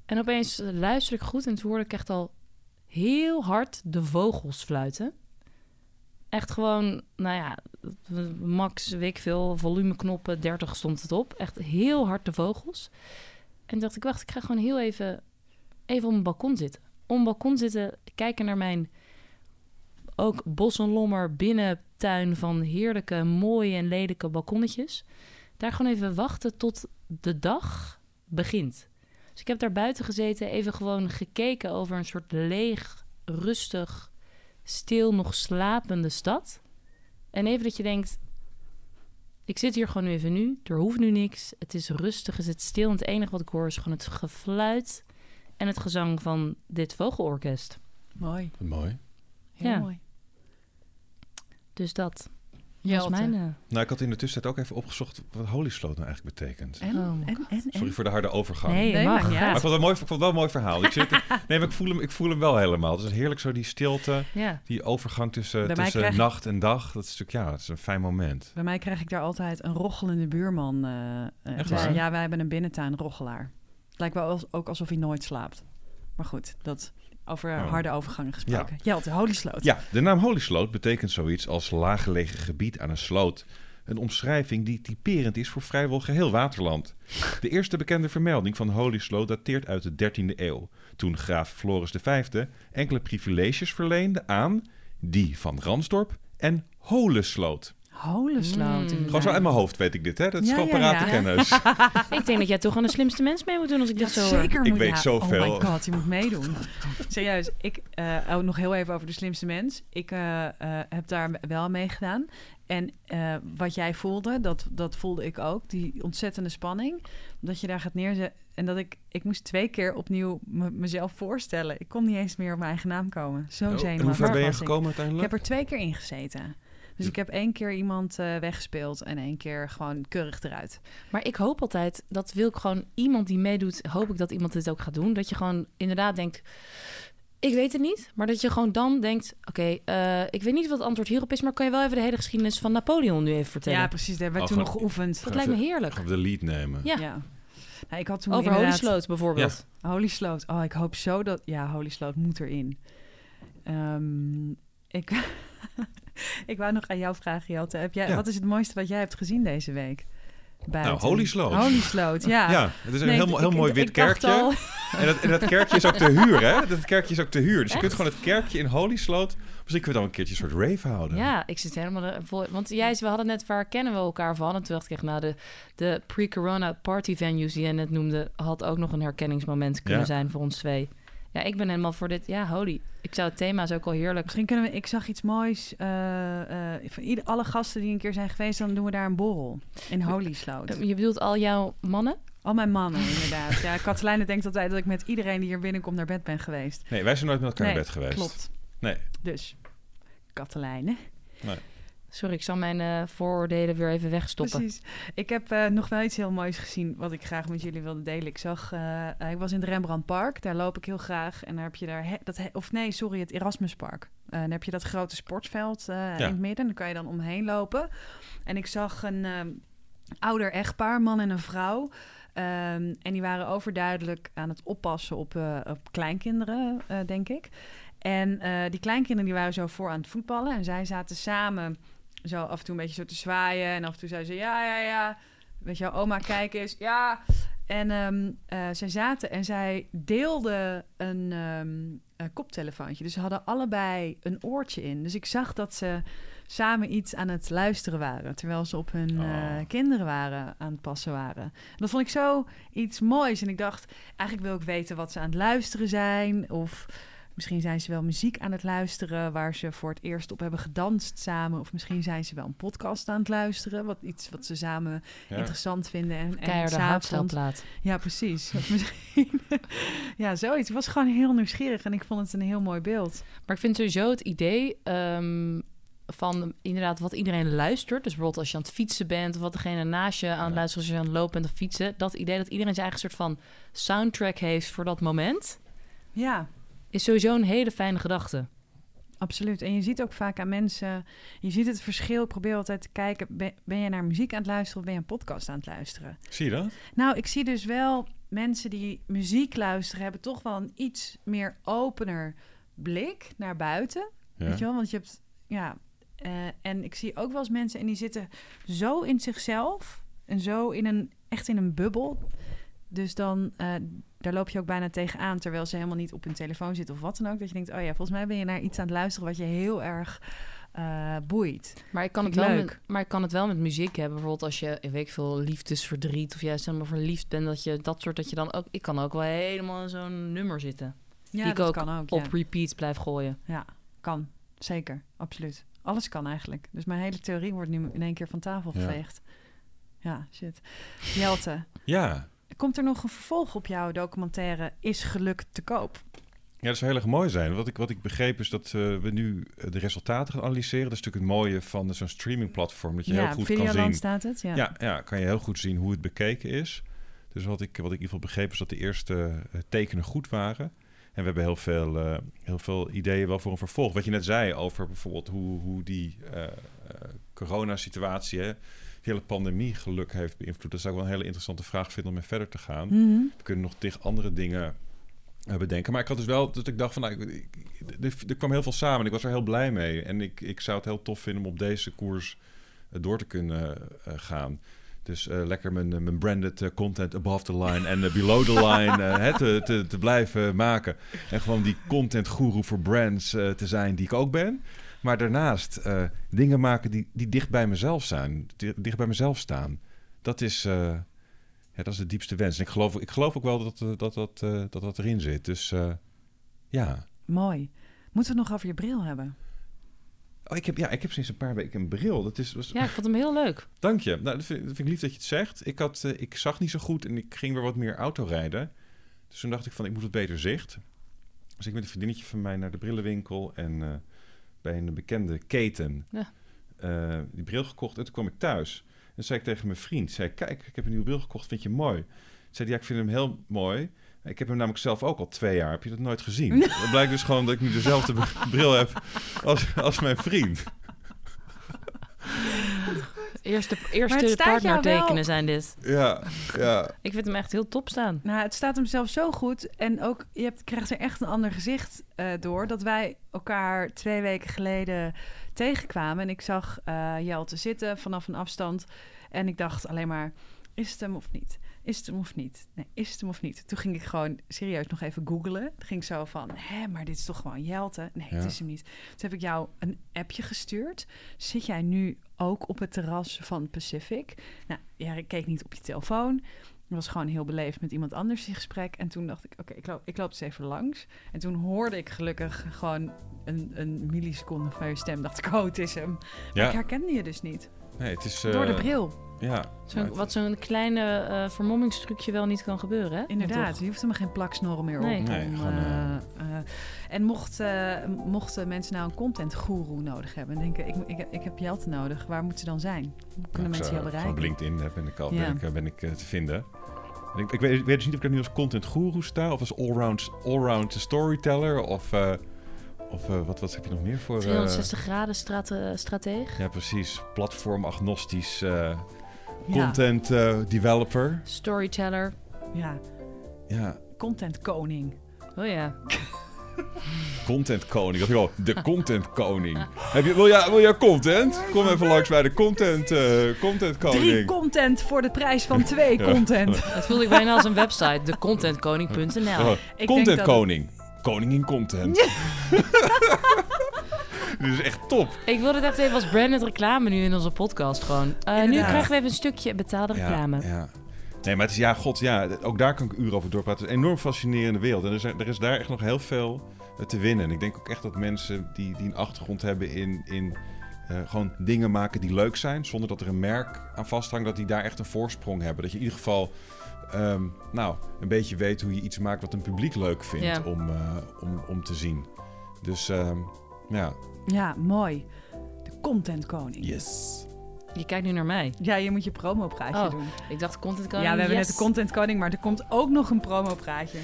En opeens luisterde ik goed en toen hoorde ik echt al heel hard de vogels fluiten. Echt gewoon, nou ja, max, weet ik veel, volumeknoppen, 30 stond het op. Echt heel hard de vogels. En dacht ik, wacht, ik ga gewoon heel even, even op mijn balkon zitten. Op mijn balkon zitten, kijken naar mijn ook bos en lommer binnentuin van heerlijke, mooie en lelijke balkonnetjes. Daar gewoon even wachten tot de dag begint. Dus ik heb daar buiten gezeten, even gewoon gekeken over een soort leeg, rustig, stil, nog slapende stad. En even dat je denkt, ik zit hier gewoon even nu, er hoeft nu niks. Het is rustig, het is stil en het enige wat ik hoor is gewoon het gefluit en het gezang van dit vogelorkest. Mooi. Mooi. Heel Ja. mooi. Dus dat Jelte. was mijn... eh, Nou, ik had in de tussentijd ook even opgezocht wat Holy Sloot nou eigenlijk betekent. En, Oh en, en? Sorry voor de harde overgang. Nee, Nee, mag. Maar ik vond, het mooi, ik vond het wel een mooi verhaal. Ik zit, nee, maar ik voel, hem, ik voel hem wel helemaal. Het is heerlijk zo die stilte, Ja. die overgang tussen, Bij tussen krijg- nacht en dag. Dat is natuurlijk, ja, het is een fijn moment. Bij mij krijg ik daar altijd een rochelende buurman. eh, eh, Echt dus waar? ja, wij hebben een binnentuin rochelaar. Het lijkt wel als- ook alsof hij nooit slaapt. Maar goed, dat over Oh. harde overgangen gesproken. Jelte, Holy Sloot. Ja, de naam Holy Sloot betekent zoiets als laaggelegen gebied aan een sloot. Een omschrijving die typerend is voor vrijwel geheel Waterland. De eerste bekende vermelding van Holy Sloot dateert uit de 13e eeuw. Toen graaf Floris V enkele privileges verleende aan die van Ransdorp en Holesloot. Holensloot. Mm. Gewoon zo uit mijn hoofd weet ik dit, hè? Dat is Ja, gewoon ja, parate ja. kennis. Ik denk dat jij toch gewoon de slimste mens mee moet doen als ik Ja, dit zo hoor. zeker Ik weet ja, zoveel. Oh my god, je moet meedoen. Serieus, ik eh, oh, nog heel even over de slimste mens. Ik eh, eh, heb daar wel aan meegedaan. En eh, wat jij voelde, dat, dat voelde ik ook. Die ontzettende spanning. Dat je daar gaat neerzetten. En dat ik, ik moest twee keer opnieuw me- mezelf voorstellen. Ik kon niet eens meer op mijn eigen naam komen. Zo Oh, en zenuwachtig hoe ver ben je ik. gekomen Ik uiteindelijk? heb er twee keer in gezeten. Dus ik heb één keer iemand eh, weggespeeld en één keer gewoon keurig eruit. Maar ik hoop altijd, dat wil ik gewoon iemand die meedoet, hoop ik dat iemand dit ook gaat doen. Dat je gewoon inderdaad denkt, ik weet het niet. Maar dat je gewoon dan denkt, oké, eh, ik weet niet wat het antwoord hierop is, maar kan je wel even de hele geschiedenis van Napoleon nu even vertellen? Ja, precies. Dat hebben we Oh, toen nog geoefend. dat lijkt me heerlijk. We de lead nemen? Ja. Ja. Nou, ik had toen Over inderdaad... Holy bijvoorbeeld. Holy Sloot. Oh, ik hoop zo dat... Ja, Holy Sloot moet erin. Ehm, ik... ik wou nog aan jou vragen, Jelte. Heb jij, Ja. Wat is het mooiste wat jij hebt gezien deze week? Buiten? Nou, Holy Sloot. Holy Sloot, ja. Ja, het is een Nee, heel, heel ik- mooi wit kerkje. al- En dat, en dat kerkje is ook te huur, hè? Dat kerkje is ook te huur. Dus je kunt gewoon het kerkje in Holy Sloot... Misschien kunnen we dan een keertje een soort rave houden. Ja, ik zit helemaal vol. Want jij, we hadden net waar kennen we elkaar van. En toen dacht ik, echt, nou, de, de pre-corona party venues die je net noemde, had ook nog een herkenningsmoment kunnen Ja. zijn voor ons twee. Ja, ik ben helemaal voor dit. Ja, holy. Ik zou het thema is ook al heerlijk. Misschien kunnen we... Ik zag iets moois. eh, eh, van ieder, alle gasten die een keer zijn geweest, dan doen we daar een borrel. In Holy Sloot. Eh, Je bedoelt al jouw mannen? Al mijn mannen, inderdaad. Ja, Katelijne denkt altijd dat ik met iedereen die hier binnenkomt naar bed ben geweest. Nee, wij zijn nooit met elkaar Nee, naar bed geweest. Klopt. Nee. Dus, Katelijne. Sorry, ik zal mijn eh, vooroordelen weer even wegstoppen. Precies. Ik heb eh, nog wel iets heel moois gezien wat ik graag met jullie wilde delen. Ik zag, eh, ik was in het Rembrandtpark, daar loop ik heel graag. En daar heb je daar, he- dat, he- of nee, sorry, het Erasmuspark. Eh dan heb je dat grote sportveld eh, in het midden. Daar kan je dan omheen lopen. En ik zag een ehm, ouder echtpaar, man en een vrouw. Ehm, en die waren overduidelijk aan het oppassen op, eh, op kleinkinderen, eh, denk ik. En eh, die kleinkinderen die waren zo voor aan het voetballen. En zij zaten samen zo af en toe een beetje zo te zwaaien. En af en toe zei ze, ja, ja, ja. Weet je oma, kijk eens. Ja. En eh, zij zaten en zij deelden een, ehm, een koptelefoontje. Dus ze hadden allebei een oortje in. Dus ik zag dat ze samen iets aan het luisteren waren. Terwijl ze op hun Oh. eh, kinderen waren aan het passen waren. En dat vond ik zo iets moois. En ik dacht, eigenlijk wil ik weten wat ze aan het luisteren zijn. Of misschien zijn ze wel muziek aan het luisteren... waar ze voor het eerst op hebben gedanst samen. Of misschien zijn ze wel een podcast aan het luisteren. Wat, iets wat ze samen Ja. interessant vinden. En, en Keiharde houtstijlplaat. ja, precies. Misschien... ja, zoiets. Ik was gewoon heel nieuwsgierig en ik vond het een heel mooi beeld. Maar ik vind sowieso het idee ehm, van inderdaad wat iedereen luistert. Dus bijvoorbeeld als je aan het fietsen bent... of wat degene naast je aan het Ja. luisteren als je aan het lopen bent of fietsen. Dat idee dat iedereen zijn eigen soort van soundtrack heeft voor dat moment... Ja, is sowieso een hele fijne gedachte. absoluut. En je ziet ook vaak aan mensen... Je ziet het verschil. Ik probeer altijd te kijken... Ben, ben je naar muziek aan het luisteren of ben je een podcast aan het luisteren? Zie je dat? Nou, ik zie dus wel mensen die muziek luisteren... hebben toch wel een iets meer opener blik naar buiten. Ja. Weet je wel? Want je hebt, ja. eh, en ik zie ook wel eens mensen en die zitten zo in zichzelf en zo in een, echt in een bubbel. Dus dan, eh, daar loop je ook bijna tegenaan, terwijl ze helemaal niet op hun telefoon zitten of wat dan ook. Dat je denkt, oh ja, volgens mij ben je naar iets aan het luisteren wat je heel erg eh, boeit. Maar ik, kan het Vind wel leuk. met, maar ik kan het wel met muziek hebben. Bijvoorbeeld als je, ik weet ik veel, liefdesverdriet... of juist helemaal verliefd bent, dat je dat soort... dat je dan ook... Ik kan ook wel helemaal in zo'n nummer zitten. Ja, die ik ook kan ook. Op Ja. repeat blijf gooien. ja, kan. Zeker, absoluut. Alles kan eigenlijk. Dus mijn hele theorie wordt nu in één keer van tafel Ja. geveegd. Ja, shit. Jelte, Ja. Komt er nog een vervolg op jouw documentaire Is geluk te koop? Ja, dat zou heel erg mooi zijn. Wat ik, wat ik begreep is dat eh, we nu eh, de resultaten gaan analyseren. Dat is natuurlijk het mooie van zo'n streamingplatform. Dat je heel goed kan zien. staat het. Ja. Ja. Ja, kan je heel goed zien hoe het bekeken is. Dus wat ik, wat ik in ieder geval begreep is dat de eerste eh, tekenen goed waren. En we hebben heel veel, eh, heel veel ideeën wel voor een vervolg. Wat je net zei over bijvoorbeeld hoe, hoe die eh, eh, coronasituatie, hè, hele pandemie geluk heeft beïnvloed. Dat zou ik wel een hele interessante vraag vinden om mee verder te gaan. Mhm. We kunnen nog tegen andere dingen eh, bedenken. Maar ik had dus wel dat ik dacht van, nou, ik, er, er kwam heel veel samen. en Ik was er heel blij mee. En ik, ik zou het heel tof vinden om op deze koers eh, door te kunnen eh, gaan. Dus lekker mijn, mijn branded content above the line en below the line te, te, te blijven maken. En gewoon die content guru voor brands te zijn die ik ook ben. Maar daarnaast eh, dingen maken die, die dicht bij mezelf zijn, di- dicht bij mezelf staan. Dat is, eh, ja, dat is de diepste wens. En ik geloof, ik geloof ook wel dat eh, dat, dat, eh, dat, dat erin zit. Dus eh, ja. Mooi. Moeten we het nog over je bril hebben? Oh, ik, heb, ja, ik heb sinds een paar weken een bril. Dat is, was, Ja, ik vond hem heel leuk. Dank je. Nou, dat vind, dat vind ik lief dat je het zegt. Ik, had, eh, ik zag niet zo goed en ik ging weer wat meer autorijden. Dus toen dacht ik van, ik moet wat beter zicht. Dus ik met een vriendinnetje van mij naar de brillenwinkel en eh, bij een bekende keten Ja. eh, die bril gekocht. En toen kwam ik thuis. En zei ik tegen mijn vriend, zei kijk, ik heb een nieuwe bril gekocht, vind je hem mooi? Zei hij, ja, ik vind hem heel mooi. Ik heb hem namelijk zelf ook al twee jaar. Heb je dat nooit gezien? Het blijkt dus gewoon dat ik nu dezelfde bril heb als, als mijn vriend. Eerste, Maar het eerste staat jou partnertekenen wel- zijn dit. Ja, ja. Ik vind hem echt heel top staan. Nou, het staat hem zelf zo goed. En ook, je hebt, krijgt er echt een ander gezicht eh, door. Dat wij elkaar twee weken geleden tegenkwamen. En ik zag eh Jelte zitten vanaf een afstand. En ik dacht alleen maar, is het hem of niet? Is het hem of niet? Nee, is het hem of niet? Toen ging ik gewoon serieus nog even googlen. Toen ging ik zo van, hé, maar dit is toch gewoon Jelte? Nee, het is hem niet. Toen heb ik jou een appje gestuurd. Zit jij nu ook op het terras van Pacific? Nou, ja, ik keek niet op je telefoon. Ik was gewoon heel beleefd met iemand anders in gesprek. En toen dacht ik, oké, ik, loop, ik loop eens even langs. En toen hoorde ik gelukkig gewoon een, een milliseconde van je stem. Dacht ik, oh, het is hem. Maar ja. ik herkende je dus niet. Nee, het is... Door de eh, bril, Ja. Zo, maar het- wat zo'n kleine eh vermommingstrucje wel niet kan gebeuren, hè? inderdaad. Je hoeft helemaal geen plaksnorren meer Nee. op. Nee, om, gewoon, eh, eh, en mocht, eh, mochten mensen nou een content guru nodig hebben... en denken, ik, ik, ik heb Jelte nodig. Waar moeten ze dan zijn? Hoe kunnen Nou, mensen jou bereiken? Van LinkedIn ben ik, al, Ja. ben ik, eh, ben ik te vinden. En ik, ik, weet, ik weet dus niet of ik er nu als content guru sta... of als allround, allround storyteller... of, eh, of eh, wat, wat heb je nog meer voor... eh, 360 graden strate, strateeg. ja, precies. Platform-agnostisch eh, Ja, content eh, developer. Storyteller. ja, Ja, content koning. Oh ja. content koning. Dat ik al, de content koning. Heb je, wil, jij, wil jij content? Kom even langs bij de content, eh content Drie koning. content voor de prijs van twee content. Dat voelde ik bijna als een website. Decontentkoning.nl Oh, denk content dat- koning. Koning in content. Dit is echt top. Ik wilde het echt even als branded reclame nu in onze podcast gewoon. Eh, nu krijgen we even een stukje betaalde reclame. Ja, ja. Nee, maar het is, ja, god, ja, ook daar kan ik uren over doorpraten. Het is een enorm fascinerende wereld. En er, zijn, er is daar echt nog heel veel eh, te winnen. En ik denk ook echt dat mensen die, die een achtergrond hebben in, in eh, gewoon dingen maken die leuk zijn, zonder dat er een merk aan vasthangt, dat die daar echt een voorsprong hebben. Dat je in ieder geval, ehm, nou, een beetje weet hoe je iets maakt wat een publiek leuk vindt Ja. om, eh, om, om te zien. Dus, ehm, ja, Ja, mooi. De content koning. yes. Je kijkt nu naar mij. Ja, je moet je promopraatje Oh, doen. Ik dacht contentkoning. Ja, we hebben yes. net de content koning, maar er komt ook nog een promopraatje.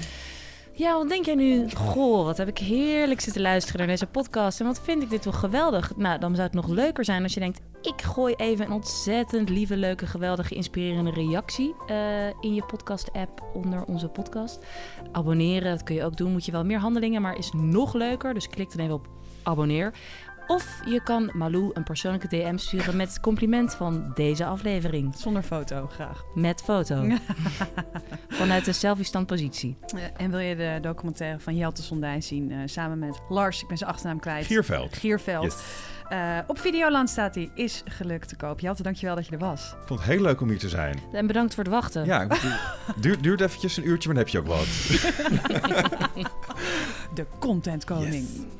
Ja, wat denk jij nu? Goh, wat heb ik heerlijk zitten luisteren naar deze podcast. En wat vind ik dit wel geweldig. Nou, dan zou het nog leuker zijn als je denkt... ik gooi even een ontzettend lieve, leuke, geweldige, inspirerende reactie... eh, in je podcast-app onder onze podcast. Abonneren, dat kun je ook doen. Moet je wel meer handelingen, maar is nog leuker. Dus klik dan even op abonneer. Of je kan Malou een persoonlijke DM sturen met het compliment van deze aflevering. Zonder foto, graag. Met foto. Vanuit de selfie-standpositie. Eh, en wil je de documentaire van Jelte Sondijn zien... eh, samen met Lars, ik ben zijn achternaam kwijt. Gierveld. Gierveld. Yes. Eh, op Videoland staat hij. Is gelukt te koop. Jelte, dankjewel dat je er was. Ik vond het heel leuk om hier te zijn. En bedankt voor het wachten. Ja, het duurt, duurt eventjes een uurtje, maar dan heb je ook wat. De content koning. Yes.